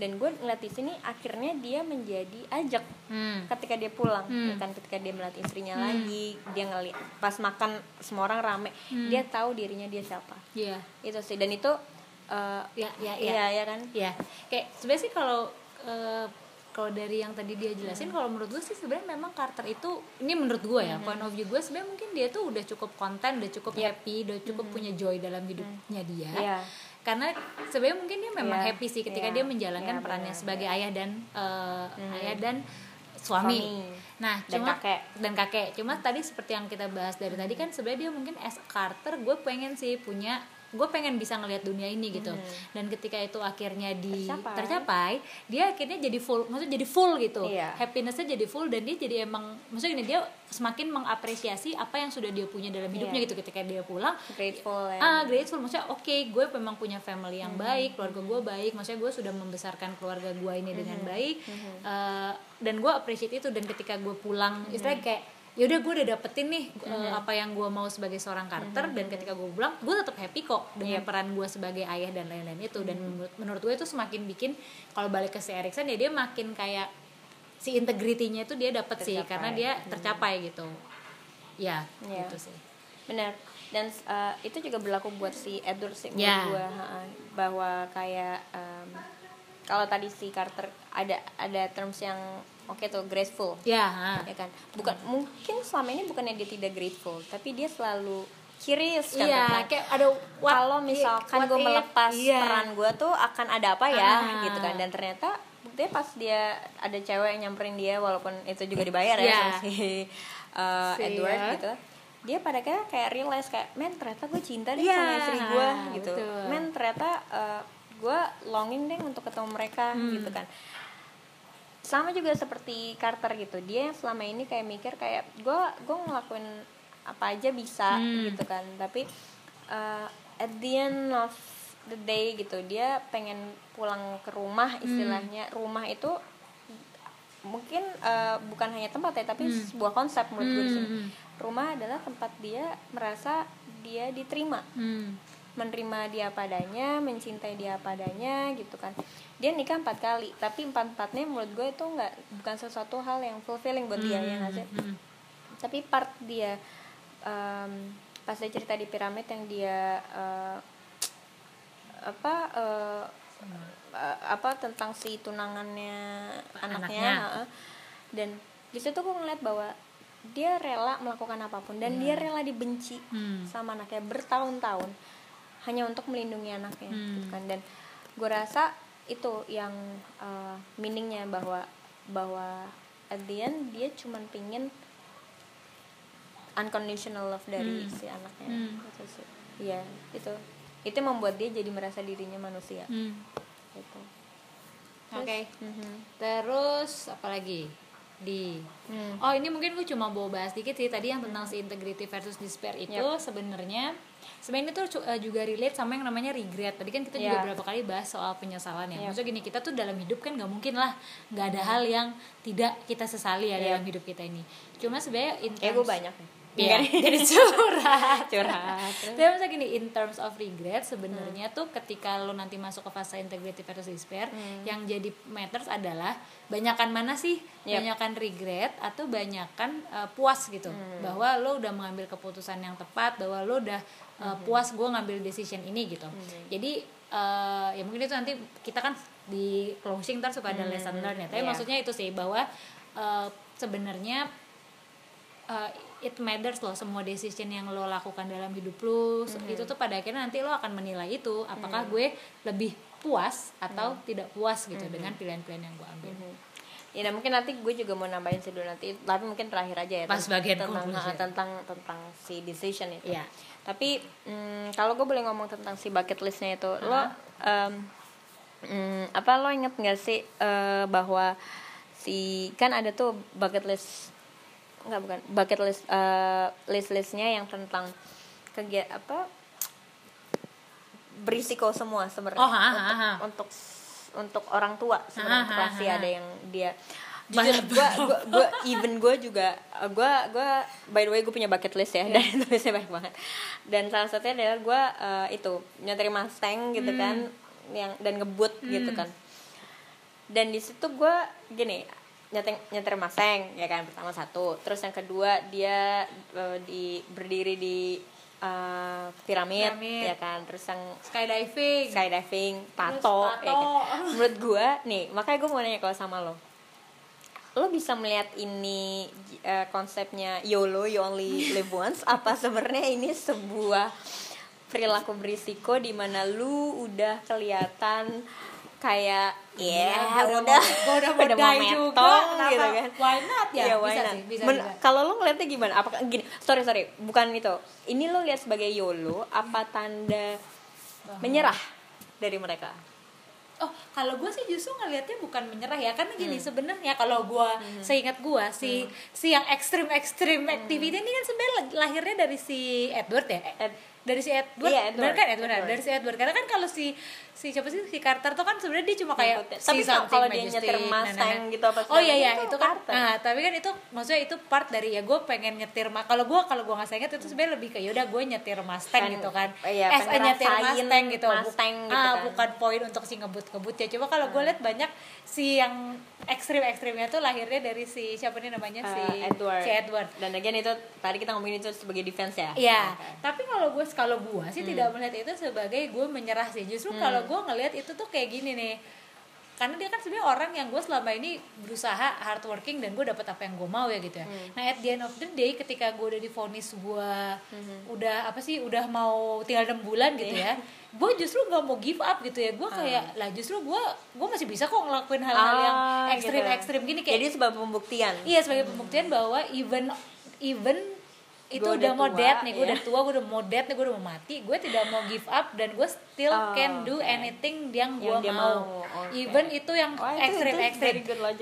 dan gue ngeliat di sini akhirnya dia menjadi ajak Hmm. ketika dia pulang Hmm. ya kan ketika dia melihat istrinya Hmm. lagi dia ngeliat pas makan semua orang rame Hmm. dia tahu dirinya dia siapa Iya. itu sih dan itu eh, Ya, ya, ya. iya ya kan ya kayak sebenarnya sih kalau eh, kalau dari yang tadi dia jelasin kalau menurut gue sih sebenarnya memang Carter itu ini menurut gue ya point of view gue sebenarnya mungkin dia tuh udah cukup konten udah cukup Yep. happy udah cukup punya joy dalam hidupnya dia Iya. Karena sebenarnya mungkin dia memang Iya, happy sih ketika iya, dia menjalankan iya, perannya benar, sebagai ayah dan eh, Hmm. ayah dan suami. Suami. Nah, Dan cuma kakek. dan kakek. Cuma tadi seperti yang kita bahas dari tadi kan sebenarnya dia mungkin as Carter gue pengen sih punya gue pengen bisa ngelihat dunia ini gitu. Dan ketika itu akhirnya di Tercapai. tercapai dia akhirnya jadi full maksudnya jadi full gitu. Iya. happinessnya jadi full dan dia jadi emang maksudnya gini dia semakin mengapresiasi apa yang sudah dia punya dalam hidupnya Iya. gitu. Ketika dia pulang grateful ya. Ah grateful. Maksudnya oke gue memang punya family yang baik keluarga gue baik. Maksudnya gue sudah membesarkan keluarga gue ini dengan baik. Eh, dan gue appreciate itu. Dan ketika gue pulang istilahnya kayak yaudah gue udah dapetin nih eh, apa yang gue mau sebagai seorang Carter dan ketika gue pulang gue tetap happy kok dengan peran gue sebagai ayah dan lain-lain itu. Dan menurut, menurut gue itu semakin bikin kalau balik ke si Erikson ya dia makin kayak si integritinya itu dia dapet sih Tercapai. karena dia tercapai gitu. Ya Iya. gitu sih. Benar. Dan uh, itu juga berlaku buat si Edward sih Ya. gua ha-ha. bahwa kayak um, kalau tadi si Carter ada ada terms yang oke tuh graceful ya ha. ya kan bukan mungkin selama ini bukannya dia tidak grateful tapi dia selalu curious kan tentang kayak ada kalau misalkan gue melepas iya. peran gue tuh akan ada apa ya Ah. gitu kan dan ternyata buktinya pas dia ada cewek yang nyamperin dia walaupun itu juga dibayar ya Iya. sama si uh, Si, Edward ya. gitu dia pada kayak kayak realize kayak men ternyata gue cinta deh Iya, sama istri gue gitu betul. men ternyata uh, gue longing deh untuk ketemu mereka Hmm. gitu kan sama juga seperti Carter gitu dia yang selama ini kayak mikir kayak gue gue ngelakuin apa aja bisa Hmm. gitu kan tapi uh, at the end of the day gitu dia pengen pulang ke rumah Hmm. istilahnya rumah itu mungkin eh, bukan hanya tempat ya tapi sebuah konsep menurut gue sini Hmm, hmm. rumah adalah tempat dia merasa dia diterima Hmm. menerima dia padanya mencintai dia padanya gitu kan dia nikah empat kali tapi empat empatnya menurut gue itu nggak bukan sesuatu hal yang fulfilling buat dia ya nggak sih Hmm. tapi part dia em, pas dia cerita di piramid yang dia eh, apa eh, eh, apa tentang si tunangannya anaknya, Anaknya. heeh. dan di situ gue ngeliat bahwa dia rela melakukan apa pun dan dia rela dibenci Hmm. sama anaknya bertahun-tahun hanya untuk melindungi anaknya Hmm. gitu kan dan gue rasa itu yang eh, meaningnya bahwa bahwa at the end dia cuman pingin unconditional love dari Hmm. si anaknya Hmm. Itu sih. Iya, itu itu membuat dia jadi merasa dirinya manusia Hmm. gitu Oke. Mhm. Terus apa lagi? Di Hmm. Oh, ini mungkin gue cuma mau bahas dikit sih tadi yang tentang si integrity versus despair itu sebenarnya sebenarnya itu eh, juga relate sama yang namanya regret. Tadi kan kita juga Iya. berapa kali bahas soal penyesalan ya. Yep. Maksudnya gini, kita tuh dalam hidup kan nggak mungkin lah nggak ada hal yang tidak kita sesali ya Yep. dalam hidup kita ini. Cuma sebenarnya in kayak gue terms- banyak Iya, jadi curhat. curhat Tapi maksudnya gini, in terms of regret sebenarnya tuh ketika lo nanti masuk ke fase integrity versus despair, yang jadi matters adalah banyakan mana sih? Yep. Banyakan regret atau banyakan uh, puas gitu. Bahwa lo udah mengambil keputusan yang tepat, bahwa lo udah uh, puas gue ngambil decision ini gitu. Jadi uh, ya mungkin itu nanti kita kan di closing ntar suka ada lesson learn ya. Tapi Iya. maksudnya itu sih bahwa uh, sebenarnya uh, it matters loh semua decision yang lo lakukan dalam hidup lo itu tuh pada akhirnya nanti lo akan menilai itu apakah gue lebih puas atau tidak puas gitu dengan pilihan-pilihan yang gue ambil. Ya, dan mungkin nanti gue juga mau nambahin sih dulu nanti, tapi mungkin terakhir aja ya. Pas tentang- bagian tentang ah, tentang tentang si decision itu. Iya. Tapi mm, kalau gue boleh ngomong tentang si bucket listnya itu, lo em, mm, apa lo inget nggak sih eh, bahwa si kan ada tuh bucket list nggak bukan. Bucket list eh, list listnya yang tentang kegiatan apa berisiko semua sebenarnya. Oh, ha, ha, untuk, ha. untuk untuk orang tua sebenarnya pasti ada yang dia gue gue gue even gue juga gue gue by the way gue punya bucket list ya dan tulisnya banyak banget. Dan salah satunya adalah gue eh, itu nyetir Mustang gitu kan yang dan ngebut gitu kan. Dan di situ gue gini nyetir nyetir Mustang ya kan pertama satu terus yang kedua dia eh, di berdiri di eh, piramid, Piramid. ya kan terus yang skydiving skydiving, tato, tato. ya kan? Menurut gue, nih, makanya gue mau nanya kalau sama lo. Lo bisa melihat ini eh, konsepnya YOLO, you only live once, apa sebenarnya ini sebuah perilaku berisiko di mana lu udah kelihatan kayak ya gua udah gua udah mau die juga, kenapa? gitu kan Why not ya? Iya, why Bisa not? sih, bisa Men- juga. kalau lo ngeliatnya gimana apakah gini sorry sorry bukan itu ini lo lihat sebagai YOLO apa tanda menyerah dari mereka Oh, kalau gue sih justru ngelihatnya bukan menyerah ya, karena gini Hmm. sebenarnya kalau gue seingat gue si si yang ekstrim ekstrim Hmm. activity ini kan sebenarnya la- lahirnya dari si Edward ya, Ed- dari si Edward, Iya, Edward. bener kan Edward, Edward. dari si Edward karena kan kalau si si siapa sih si Carter tuh kan sebenarnya dia cuma kayak Ngikutin. si Tapi kalau- dia nyetir nah, nah, Mustang nah. gitu apa oh iya iya itu itu kan Carter. nah tapi kan itu maksudnya itu part dari ya gue pengen nyetir kalau gue kalau gue nggak inget itu sebenarnya lebih ke yaudah gue nyetir Mustang Kan, gitu kan iya, a pengen nyetir Mustang gitu Mustang gitu ah, kan. bukan poin untuk si ngebut-ngebut ya coba kalau gue lihat banyak si yang ekstrim-ekstrimnya tuh lahirnya dari si siapa nih namanya si Eh, Edward. si Edward dan again itu tadi kita ngomongin itu sebagai defense ya Iya, Oke. tapi kalau gue kalau gue sih Hmm. tidak melihat itu sebagai gue menyerah sih. Justru kalau gue ngelihat itu tuh kayak gini nih. Karena dia kan sebenarnya orang yang gue selama ini berusaha hardworking dan gue dapat apa yang gue mau ya gitu ya. Hmm. Nah at the end of the day ketika gue udah difonis gue Hmm. udah apa sih udah mau tinggal enam bulan gitu Iya. ya, gue justru gak mau give up gitu ya. Gue kayak lah justru gue gue masih bisa kok ngelakuin hal-hal yang Ah, ekstrim gitu. ekstrim gini kayak jadi sebagai pembuktian Iya sebagai pembuktian bahwa even even itu Gua udah udah mau dead nih, gue iya. udah tua, gue udah mau dead nih, gue udah mau mati, gue tidak mau give up dan gue still Oh, can do oke. anything yang gue mau. mau, oke. Even itu yang itu- ekstrim itu ekstrim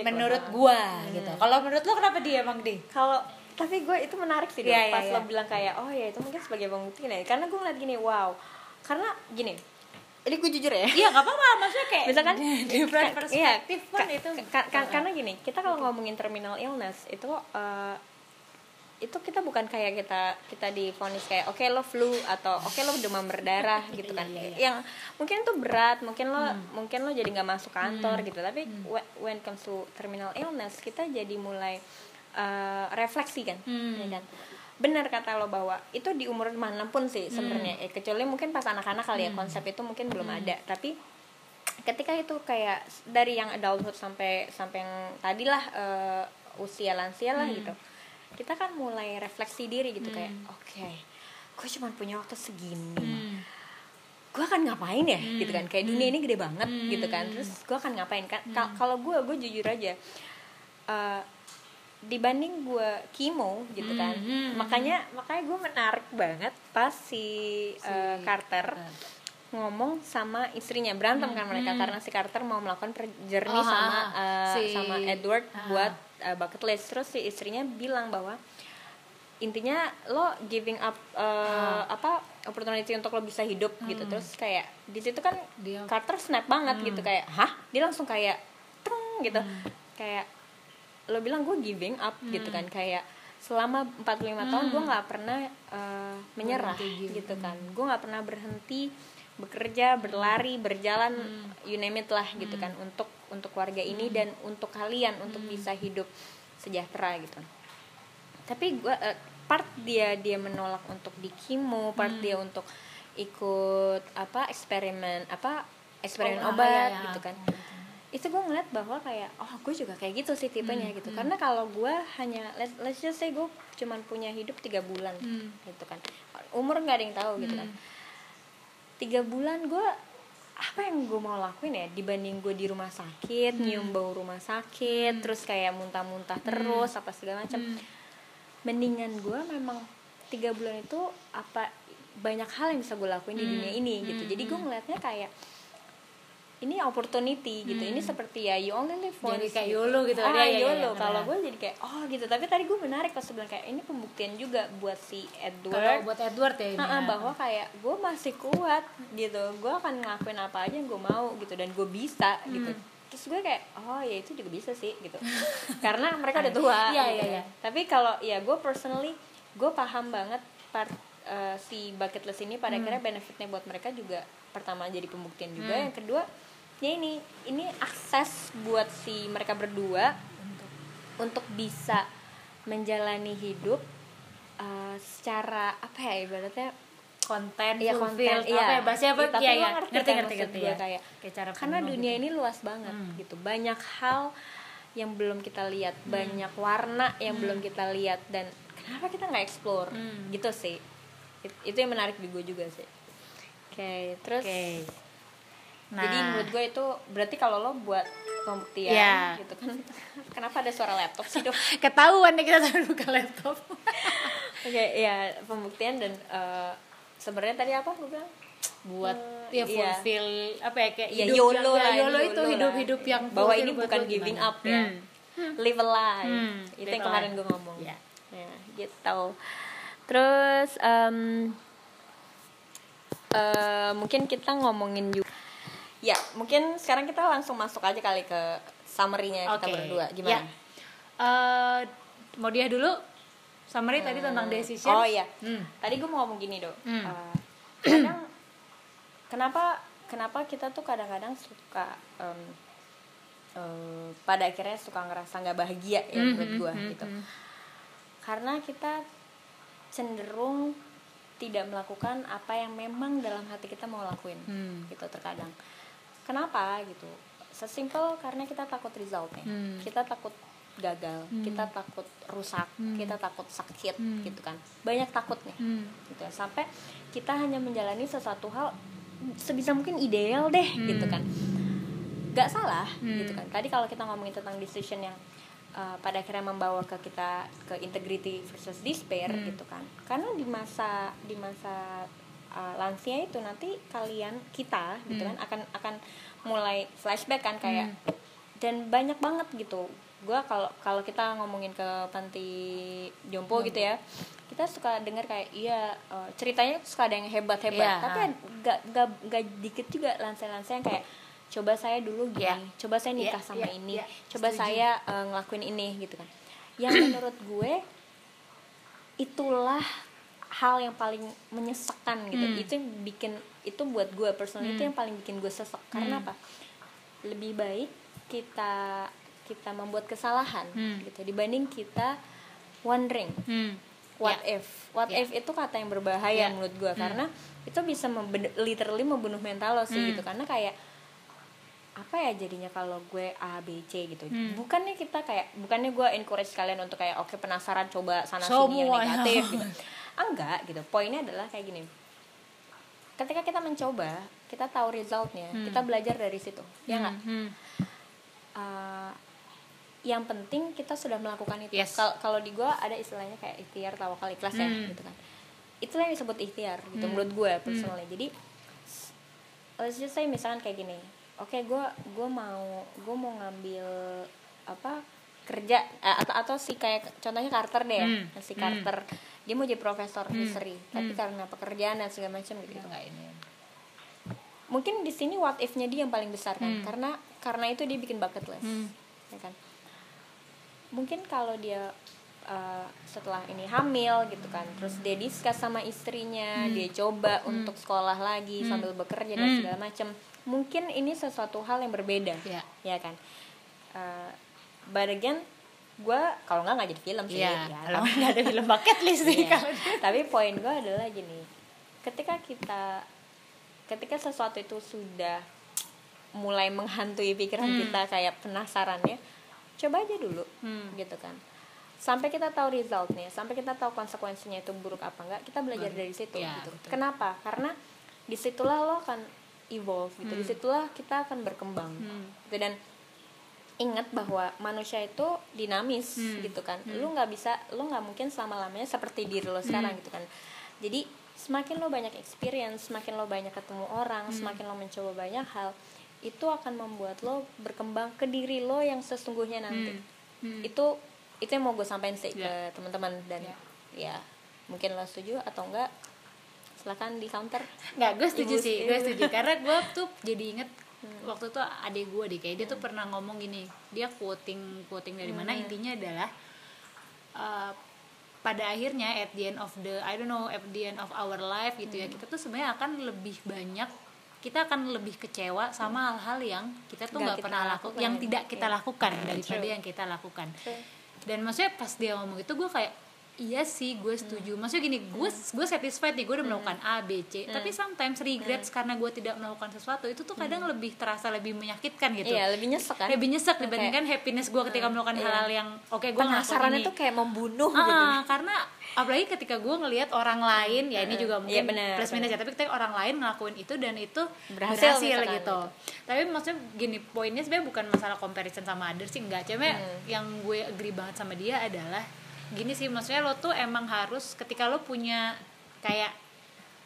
menurut gue gitu. Kalau menurut lo kenapa dia emang di? kalau tapi gue itu menarik sih. Iya, iya, pas iya. lo bilang kayak oh ya itu mungkin sebagai pembuktian ya karena gue ngeliat gini wow karena gini ini gue jujur ya iya nggak apa-apa maksudnya kayak misalkan different perspektif iya, kan ka- itu ka- ka- karena gini kita kalau ngomongin terminal illness itu eh, itu kita bukan kayak kita kita difonis kayak oke lo flu atau oke lo demam berdarah gitu kan. Iya, iya, iya. yang mungkin itu berat mungkin lo mungkin lo jadi nggak masuk kantor gitu. Tapi whe- when comes to terminal illness kita jadi mulai eh, refleksi kan Hmm. ya kan? Benar kata lo bahwa itu di umur mana pun sih sebenarnya. Eh, kecuali mungkin pas anak-anak kali ya konsep itu mungkin belum ada. Tapi ketika itu kayak dari yang adulthood sampai sampai yang tadilah eh, usia lansia lah gitu kita kan mulai refleksi diri gitu kayak oke gue cuma punya waktu segini. Hmm. gue akan ngapain ya? Gitu kan kayak dunia ini gede banget gitu kan. Terus gue akan ngapain? Kan Ka- kalau gue gue jujur aja eh, dibanding gue kimo gitu kan Hmm, hmm, makanya makanya gue menarik banget pas si, eh, Carter ngomong sama istrinya. Berantem kan mereka karena si Carter mau melakukan journey Oh, sama eh, si- sama Edward ah. buat eh, bucket list. Terus si istrinya bilang bahwa intinya lo giving up eh, apa opportunity untuk lo bisa hidup gitu. Terus kayak di situ kan Dia- Carter snap banget gitu. Kayak hah? Dia langsung kayak teng gitu. Kayak lo bilang gue giving up gitu kan. Kayak selama 45 tahun gue nggak pernah eh, menyerah Berhenti gitu kan. Gue nggak pernah berhenti bekerja berlari berjalan you name it lah gitu kan untuk untuk keluarga ini dan untuk kalian untuk bisa hidup sejahtera gitu. Tapi gue eh, part dia dia menolak untuk di kimo part dia untuk ikut apa eksperimen apa eksperimen Oh, obat iya, iya. gitu kan. Itu gue ngeliat bahwa kayak oh gue juga kayak gitu sih tipenya gitu. karena kalau gue hanya let's, let's just say gue cuman punya hidup tiga bulan Hmm. gitu kan. Umur nggak ada yang tahu gitu kan. Tiga bulan gue apa yang gue mau lakuin ya dibanding gue di rumah sakit nyium bau rumah sakit terus kayak muntah-muntah terus apa segala macam. Mendingan gue memang tiga bulan itu apa banyak hal yang bisa gue lakuin di dunia ini gitu. Jadi gue ngeliatnya kayak ini opportunity gitu ini seperti ya you only live once Jadi kayak gitu. YOLO gitu. ah Iya, iya, iya, YOLO benar. kalau gue jadi kayak oh gitu tapi tadi gue menarik pas bilang kayak ini pembuktian juga buat si Edward kalau buat Edward ya ini ya. bahwa kayak gue masih kuat gitu gue akan ngelakuin apa aja yang gue mau gitu dan gue bisa gitu terus gue kayak oh ya itu juga bisa sih gitu karena mereka udah tua Iya, gitu iya, kan. iya. tapi kalau ya gue personally gue paham banget part eh, si bucket list ini pada akhirnya benefitnya buat mereka juga pertama jadi pembuktian juga yang kedua ya ini ini akses buat si mereka berdua untuk bisa menjalani hidup eh, secara apa ya ibaratnya? Konten fulfilled konten, iya. apa ya bahasanya apa? Tapi lo iya. ngerti ngerti kan ngerti ngerti ya kayak- kayak cara karena dunia gitu. ini luas banget Hmm. gitu. Banyak hal yang belum kita lihat banyak warna yang belum kita lihat dan kenapa kita nggak explore? Hmm. gitu sih. It- itu yang menarik di gue juga sih. Oke terus oke nah. jadi menurut gue itu berarti kalau lo buat pembuktian Iya. gitu kan kenapa ada suara laptop sih dok? Ketahuan nih kita sambil buka laptop. Oke ya pembuktian dan eh, sebenarnya tadi apa gue bilang? Buat Eh, ya iya. fulfill apa ya kayak ya hidup YOLO yang, lah ya, ini YOLO itu hidup-hidup yang bahwa ini bukan giving gimana? up ya. Hmm. live a life Hmm, itu yang kemarin gue ngomong. Iya. ya gitu. Terus em, eh, mungkin kita ngomongin juga ya mungkin sekarang kita langsung masuk aja kali ke summary-nya kita Oke. berdua Ya. gimana Eh, mau dia dulu summary tadi tentang decision oh iya Hmm. tadi gue mau ngomong gini dok Hmm. Eh, kadang kenapa kenapa kita tuh kadang-kadang suka em, eh, pada akhirnya suka ngerasa nggak bahagia ya Hmm, menurut hmm, gue hmm, gitu hmm. karena kita cenderung tidak melakukan apa yang memang dalam hati kita mau lakuin Hmm. gitu terkadang kenapa? Gitu. Sesimpel karena kita takut resultnya Hmm. kita takut gagal kita takut rusak kita takut sakit gitu kan. Banyak takutnya Hmm. gitu ya. sampai kita hanya menjalani sesuatu hal sebisa mungkin ideal deh gitu kan. Nggak salah gitu kan. Tadi kalau kita ngomongin tentang decision yang uh, pada akhirnya membawa ke kita ke integrity versus despair gitu kan. Karena di masa di masa uh, lansia itu nanti kalian kita gitu kan akan akan mulai flashback kan kayak dan banyak banget gitu gue kalau kalau kita ngomongin ke panti jompo gitu ya kita suka dengar kayak iya eh, ceritanya suka ada yang hebat hebat Iya, tapi ah. gak, gak, gak dikit juga lansia-lansia yang kayak coba saya dulu gini Iya. coba saya nikah Iya, sama iya, ini iya, coba setuju. saya eh, ngelakuin ini gitu kan yang menurut gue itulah hal yang paling menyesekkan gitu Hmm. itu yang bikin itu buat gue personal itu yang paling bikin gue sesek karena Hmm. apa lebih baik kita kita membuat kesalahan Hmm. gitu dibanding kita wondering Hmm. what Ya. if what Ya. if itu kata yang berbahaya Ya. menurut gue karena itu bisa memben- literally membunuh mental lo sih Hmm. gitu karena kayak apa ya jadinya kalau gue A B C gitu Hmm. bukannya kita kayak bukannya gue encourage kalian untuk kayak oke penasaran coba sana sini yang Semua, ya. negatif gitu enggak gitu poinnya adalah kayak gini ketika kita mencoba kita tahu resultnya Hmm. kita belajar dari situ ya nggak Hmm. Uh, yang penting kita sudah melakukan itu. Yes. Kal- Kalau di gua ada istilahnya kayak ikhtiar tawakal ikhlas ya Hmm. gitu kan. Itulah yang disebut ikhtiar gitu Hmm. menurut gue personally. Jadi s- let's just say misalkan kayak gini. Oke, gua gua mau gua mau ngambil apa kerja eh, atau atau si kayak contohnya Carter deh ya. Hmm. Si Hmm. Dia mau jadi profesor history, tapi Hmm. karena pekerjaan dan segala macam gitu. Enggak ini. Mungkin di sini what if-nya dia yang paling besar kan. Hmm. Karena karena itu dia bikin bucket list Hmm. ya kan mungkin kalau dia uh, setelah ini hamil gitu kan terus dia discuss sama istrinya Hmm. dia coba untuk sekolah lagi Hmm. sambil bekerja dan Hmm. segala macam mungkin ini sesuatu hal yang berbeda Ya. ya kan uh, but again gue kalau nggak nggak jadi film sih Iya, ya, kalau tapi- nggak ada film bucket list Iya. kalau tapi poin gue adalah gini ketika kita ketika sesuatu itu sudah mulai menghantui pikiran Hmm. kita kayak penasarannya coba aja dulu Hmm. gitu kan sampai kita tahu resultnya sampai kita tahu konsekuensinya itu buruk apa enggak kita belajar dari situ Ya, gitu betul. kenapa karena di situlah lo akan evolve gitu Hmm. di situlah kita akan berkembang Hmm. gitu dan ingat bahwa manusia itu dinamis Hmm. gitu kan Hmm. lu nggak bisa lu nggak mungkin selama lamanya seperti diri lo sekarang Hmm. gitu kan jadi semakin lo banyak experience semakin lo banyak ketemu orang Hmm. semakin lo mencoba banyak hal itu akan membuat lo berkembang ke diri lo yang sesungguhnya nanti Hmm. itu itu yang mau gue sampaikan sih Ya. ke teman-teman dan Ya. ya mungkin lo setuju atau enggak silakan di counter Nggak, gue setuju Ibu- sih, gue setuju karena gue tuh jadi inget waktu itu adik gue deh kayak dia tuh pernah ngomong gini, dia quoting quoting dari mana? Intinya adalah uh, pada akhirnya at the end of the I don't know at the end of our life gitu ya kita tuh sebenarnya akan lebih banyak kita akan lebih kecewa sama hal-hal yang kita tuh Nggak pernah lakukan, yang tidak kita Iya. lakukan daripada True. yang kita lakukan. True. dan maksudnya pas dia ngomong itu gue kayak iya sih gue setuju. Maksudnya gini gue gue satisfied nih gue udah melakukan A B C. Tapi sometimes regrets karena gue tidak melakukan sesuatu itu tuh kadang lebih terasa lebih menyakitkan gitu. Iya lebih nyesek kan? Lebih nyesek dibandingkan happiness gue ketika melakukan iya. hal-hal yang oke gue penasarannya tuh kayak membunuh ini. gitu. Ah, karena apalagi ketika gue ngelihat orang lain ya ini juga mungkin benar, plus minus ya tapi ketika orang lain ngelakuin itu dan itu Berhasil berhasil, misalkan gitu. Tapi maksudnya gini poinnya sebenarnya bukan masalah comparison sama others sih enggak. Cuma Hmm. yang gue agree banget sama dia adalah gini sih maksudnya lo tuh emang harus ketika lo punya kayak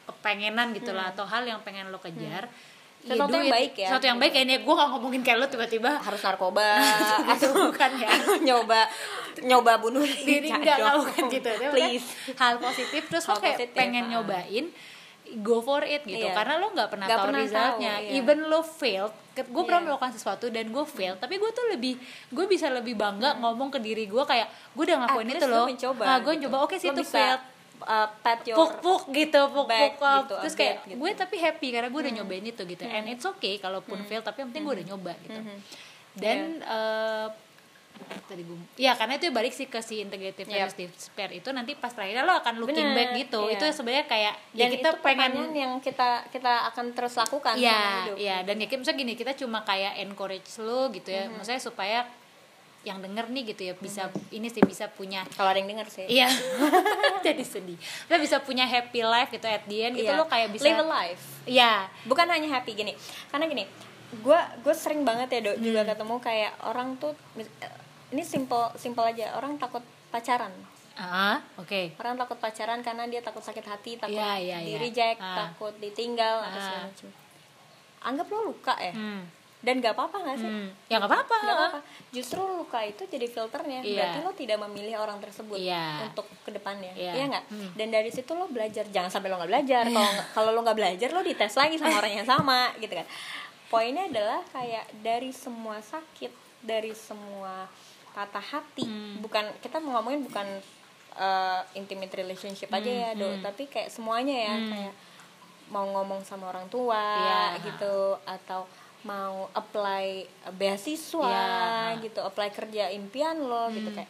kepengenan gitu lah atau hal yang pengen lo kejar ya Hmm. Sesuatu yang baik ya, sesuatu yang baik ya ini gue gak ngomongin kayak lo tiba-tiba. Harus narkoba. Atau bukan ya. Nyoba nyoba bunuh diri enggak bukan gitu. Please. hal positif terus Hal lo kayak positif, pengen ah. nyobain go for it gitu. Iya. karena lo nggak pernah Nggak tahu pernah resultnya. tahu, iya. even lo failed gue pernah Iya. melakukan sesuatu dan gue fail tapi gue tuh lebih gue bisa lebih bangga ngomong ke diri gue kayak gue udah ngelakuin At itu lo mencoba ah, gue gitu. coba oke sih itu failed. uh, pat your puk puk gitu puk back puk up. gitu, terus kayak gitu. gue tapi happy karena gue udah nyobain itu gitu. And it's okay kalaupun fail tapi yang penting gue udah nyoba gitu. Dan eh, tadi gue ya karena itu balik sih ke si integrative Yep. despair itu nanti pas terakhir lo akan looking Bener, back gitu. Iya. itu sebenarnya kayak ya dan kita itu pengen yang kita kita akan terus lakukan ya ya dan ya misalnya gini kita cuma kayak encourage lo gitu ya. Maksudnya supaya yang denger nih gitu ya bisa ini sih bisa punya kalau ada yang denger sih. Iya, jadi sedih. Lo bisa punya happy life gitu at the end gitu. Iya. lo kayak bisa live a life. Iya, bukan hanya happy gini. Karena gini gue gue sering banget ya dok Hmm. juga ketemu kayak orang tuh ini simple simple aja orang takut pacaran ah, oke. orang takut pacaran karena dia takut sakit hati takut Iya, iya, di reject Ah. takut ditinggal atau Ah. segala macam anggap lo luka ya Hmm. dan gak apa-apa gak sih Hmm. ya nggak apa-apa Gak apa-apa. Justru luka itu jadi filternya. Iya. Berarti lo tidak memilih orang tersebut Iya. untuk ke depannya. Iya. Iya nggak? Hmm. Dan dari situ lo belajar. Jangan sampai lo nggak belajar. Kalau nggak- kalau lo nggak belajar, lo dites lagi sama orang yang sama, gitu kan? Poinnya adalah kayak dari semua sakit, dari semua patah hati. Hmm. Bukan kita mau ngomongin bukan uh, intimate relationship aja Hmm, ya, do. Tapi kayak semuanya ya, kayak mau ngomong sama orang tua Iya. gitu atau mau apply beasiswa Iya. gitu apply kerja impian lo gitu kayak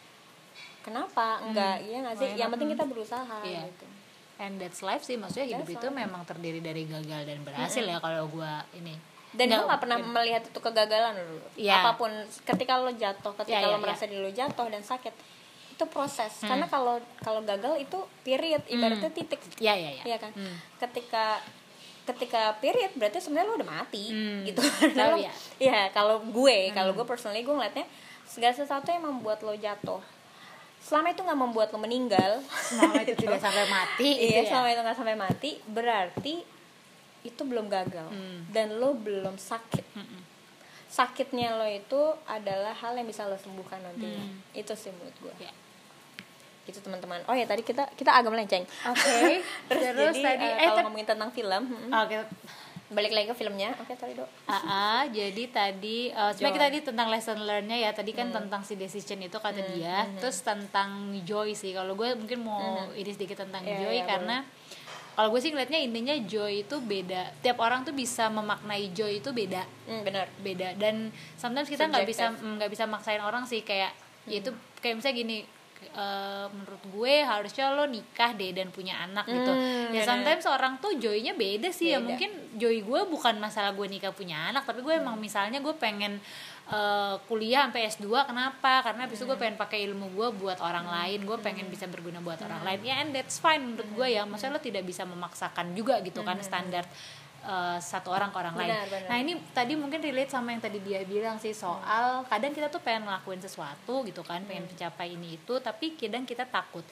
kenapa enggak iya nggak sih Why yang penting kita berusaha Iya. gitu and that's life sih maksudnya hidup That's itu memang terdiri dari gagal dan berhasil ya kalau gua ini dan Nggak- gue nggak pernah melihat itu kegagalan dulu Iya. apa pun ketika lo jatuh ketika Iya, lo iya, merasa diri lo jatuh dan sakit itu proses Hmm. karena kalau kalau gagal itu period ibaratnya titik ya ya ya Iya kan Hmm. ketika ketika period berarti sebenarnya lo udah mati Hmm. gitu Karena lo- ya? Iya, kalau gue kalau gue personally gue ngeliatnya segala sesuatu yang membuat lo jatuh selama itu nggak membuat lo meninggal selama itu tidak sampai mati gitu iya ya. selama itu nggak sampai mati berarti itu belum gagal Hmm. dan lo belum sakit Mm-mm. sakitnya lo itu adalah hal yang bisa lo sembuhkan nantinya Hmm. itu sih menurut gue Ya. gitu teman-teman oh ya tadi kita kita agak melenceng Oke, terus, terus jadi tadi- eh, eh, kalau ngomongin tentang film hmm, Oke. balik lagi ke filmnya oke sorry dok AA, jadi tadi uh, sebenarnya kita tadi tentang lesson learn-nya ya. Tadi kan Hmm. tentang si decision itu kata dia. Terus tentang joy sih. Kalau gue mungkin mau ini sedikit tentang Iya, joy iya, karena kalau gue sih ngeliatnya intinya joy itu beda. Tiap orang tuh bisa memaknai joy itu beda. hmm, benar beda dan sometimes kita nggak bisa mm, nggak bisa maksain orang sih kayak ya itu kayak misalnya gini eh, menurut gue harusnya lo nikah deh dan punya anak gitu Hmm, ya bener. sometimes orang tuh joynya beda sih ya Beda. mungkin joy gue bukan masalah gue nikah punya anak tapi gue emang misalnya gue pengen eh, kuliah sampai S2 kenapa? Karena habis itu gue pengen pakai ilmu gue buat orang lain gue pengen bisa berguna buat orang lain. Ya and that's fine menurut gue ya. Maksudnya lo tidak bisa memaksakan juga gitu kan standar eh, satu orang ke orang lain Benar, benar. nah ini tadi mungkin relate sama yang tadi dia bilang sih soal kadang kita tuh pengen ngelakuin sesuatu gitu kan pengen mencapai ini itu tapi kadang kita takut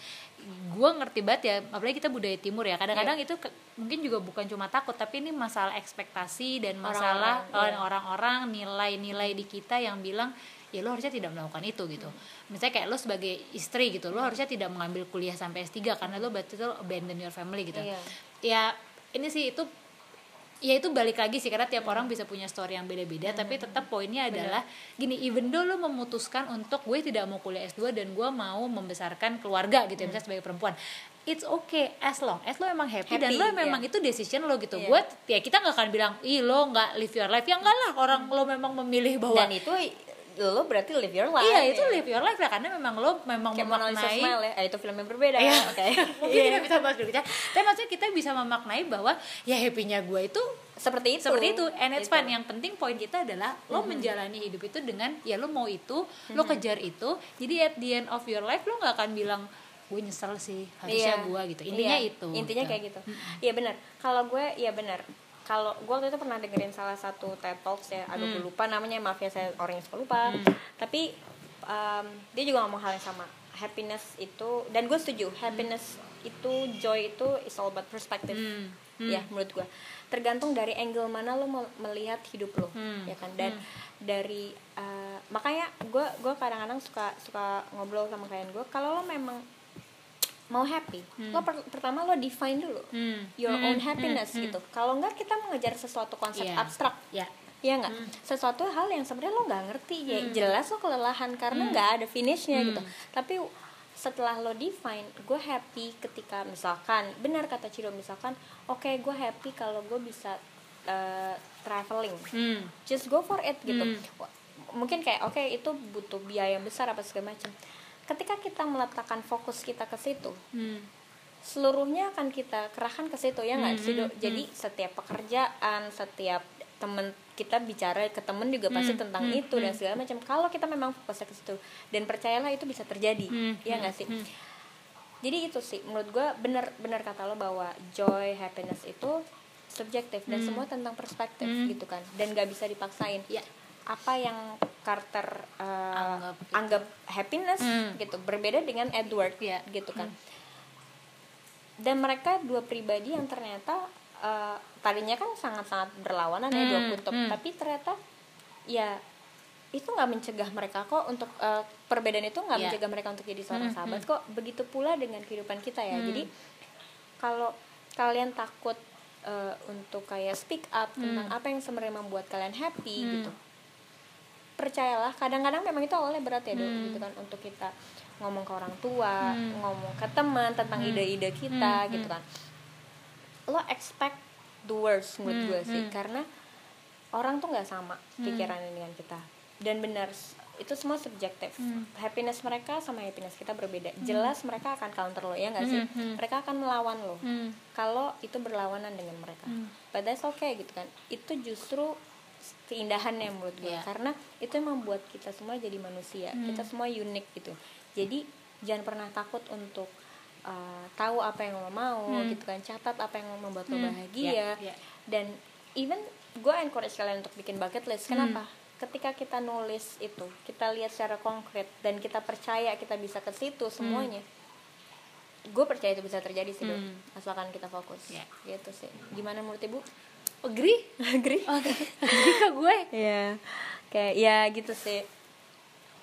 gue ngerti banget ya apalagi kita budaya timur ya kadang-kadang Iya. itu ke- mungkin juga bukan cuma takut tapi ini masalah ekspektasi dan masalah Orang-orang, iya. orang-orang nilai-nilai di kita yang bilang ya lo harusnya tidak melakukan itu gitu misalnya kayak lo sebagai istri gitu lo harusnya tidak mengambil kuliah sampai S3 karena lo berarti lo abandon your family gitu Iya. ya ini sih itu ya itu balik lagi sih karena tiap orang bisa punya story yang beda-beda tapi tetap poinnya adalah gini even though lo memutuskan untuk gue tidak mau kuliah S2 dan gue mau membesarkan keluarga gitu ya misalnya sebagai perempuan it's okay as long as lo emang happy, dan Happy, lo memang iya. itu decision lo gitu. Iya. gue ya kita nggak akan bilang ih lo nggak live your life. Ya enggak lah orang lo memang memilih bahwa dan itu lo berarti live your life iya itu ya. live your life lah karena memang lo memang kayak Mona Lisa memaknai Smile ya eh, itu film yang berbeda Iya. oke mungkin Iya. kita bisa bahas dulu ya. Tapi maksudnya kita bisa memaknai bahwa ya happynya gue itu seperti itu seperti itu and it's Gitu. fine. Yang penting poin kita adalah lo menjalani hidup itu dengan ya lo mau itu, lo kejar itu. Jadi at the end of your life lo nggak akan bilang gue nyesel sih harusnya Iya. gue gitu. Intinya Iya, itu. intinya gitu. kayak gitu iya benar kalau gue iya benar kalau gue waktu itu pernah dengerin salah satu TED Talks ya aduh Hmm. gue lupa namanya maaf ya saya orang yang suka lupa. Tapi um, dia juga ngomong hal yang sama. Happiness itu dan gue setuju happiness itu joy itu is all about perspective. Hmm. ya menurut gue tergantung dari angle mana lo mel- melihat hidup lo Hmm. ya kan? Dan dari uh, makanya gue gue kadang-kadang suka suka ngobrol sama klien gue kalau lo memang mau happy lo per- pertama lo define dulu Hmm. your Hmm, own happiness hmm, hmm. gitu. Kalau enggak kita mengejar sesuatu konsep Iya. abstrak. Ya. ya nggak sesuatu hal yang sebenarnya lo nggak ngerti. Ya jelas lo kelelahan karena nggak ada finishnya gitu. Tapi setelah lo define gue happy ketika misalkan benar kata Ciro misalkan oke gue happy kalau gue bisa uh, traveling. Hmm. just go for it gitu. Hmm. Mungkin kayak oke itu butuh biaya besar apa segala macam ketika kita meletakkan fokus kita ke situ Hmm. seluruhnya akan kita kerahkan ke situ ya nggak Hmm, sih Dok? hmm, jadi setiap pekerjaan setiap temen kita bicara ke temen juga pasti Hmm, tentang hmm, itu dan segala macam kalau kita memang fokusnya ke situ dan percayalah itu bisa terjadi Hmm, ya hmm, nggak sih hmm. jadi itu sih menurut gue bener bener kata lo bahwa joy happiness itu subjektif dan semua tentang perspektif Hmm. gitu kan dan gak bisa dipaksain Ya. Apa yang Carter uh, Anggap gitu. anggap happiness Hmm. gitu berbeda dengan Edward Ya. gitu kan dan mereka dua pribadi yang ternyata uh, tadinya kan sangat-sangat berlawanan ya dua Hmm, kutub hmm. tapi ternyata ya itu nggak mencegah mereka kok untuk eh, perbedaan itu nggak Iya. mencegah mereka untuk jadi seorang Hmm, sahabat kok begitu pula dengan kehidupan kita ya Hmm. jadi kalau kalian takut eh, untuk kayak speak up tentang apa yang sebenarnya membuat kalian happy Hmm. gitu percayalah kadang-kadang memang itu awalnya berat ya dok Hmm. gitu kan untuk kita ngomong ke orang tua Hmm. ngomong ke teman tentang Hmm. ide-ide kita Hmm, gitu hmm. kan lo expect the worst menurut Hmm, gue sih hmm. karena orang tuh nggak sama Hmm. pikirannya dengan kita dan benar itu semua subjektif Hmm. happiness mereka sama happiness kita berbeda jelas mereka akan counter lo ya nggak sih Hmm, hmm. mereka akan melawan lo Hmm. kalau itu berlawanan dengan mereka Hmm. but that's okay gitu kan itu justru keindahannya menurut gue Iya. karena itu yang membuat kita semua jadi manusia Hmm. kita semua unik gitu jadi jangan pernah takut untuk uh, tahu apa yang lo mau Hmm. gitu kan catat apa yang membuat lo Hmm. bahagia Iya, iya. dan even gue encourage kalian untuk bikin bucket list Hmm. kenapa ketika kita nulis itu kita lihat secara konkret dan kita percaya kita bisa ke situ semuanya gue percaya itu bisa terjadi sih. Hmm. asalkan kita fokus Iya. gitu sih gimana menurut ibu agree agree agree ke gue? Ya kayak ya gitu sih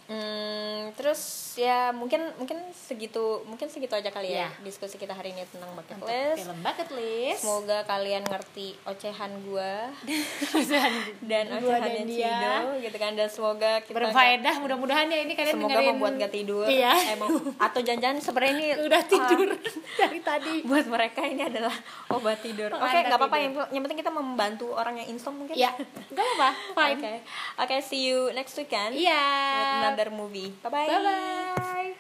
Hmm, terus ya mungkin mungkin segitu mungkin segitu aja kali ya Iya. diskusi kita hari ini tentang bucket Untuk list. film bucket list. Semoga kalian ngerti ocehan gua. Dan Gua ocehan dan Cido gitu kan. Dan semoga kita berfaedah mudah-mudahan ya ini kalian semoga dengerin membuat gak tidur. Iya. Emang. Atau jangan-jangan sebenarnya ini udah ah, tidur dari tadi. buat mereka ini adalah obat tidur. Oke Pengantar nggak apa-apa yang, yang penting kita membantu orang yang insomnia mungkin. Ya nggak apa oke. Oke see you next weekend. Iya. With another movie. Bye bye bye bye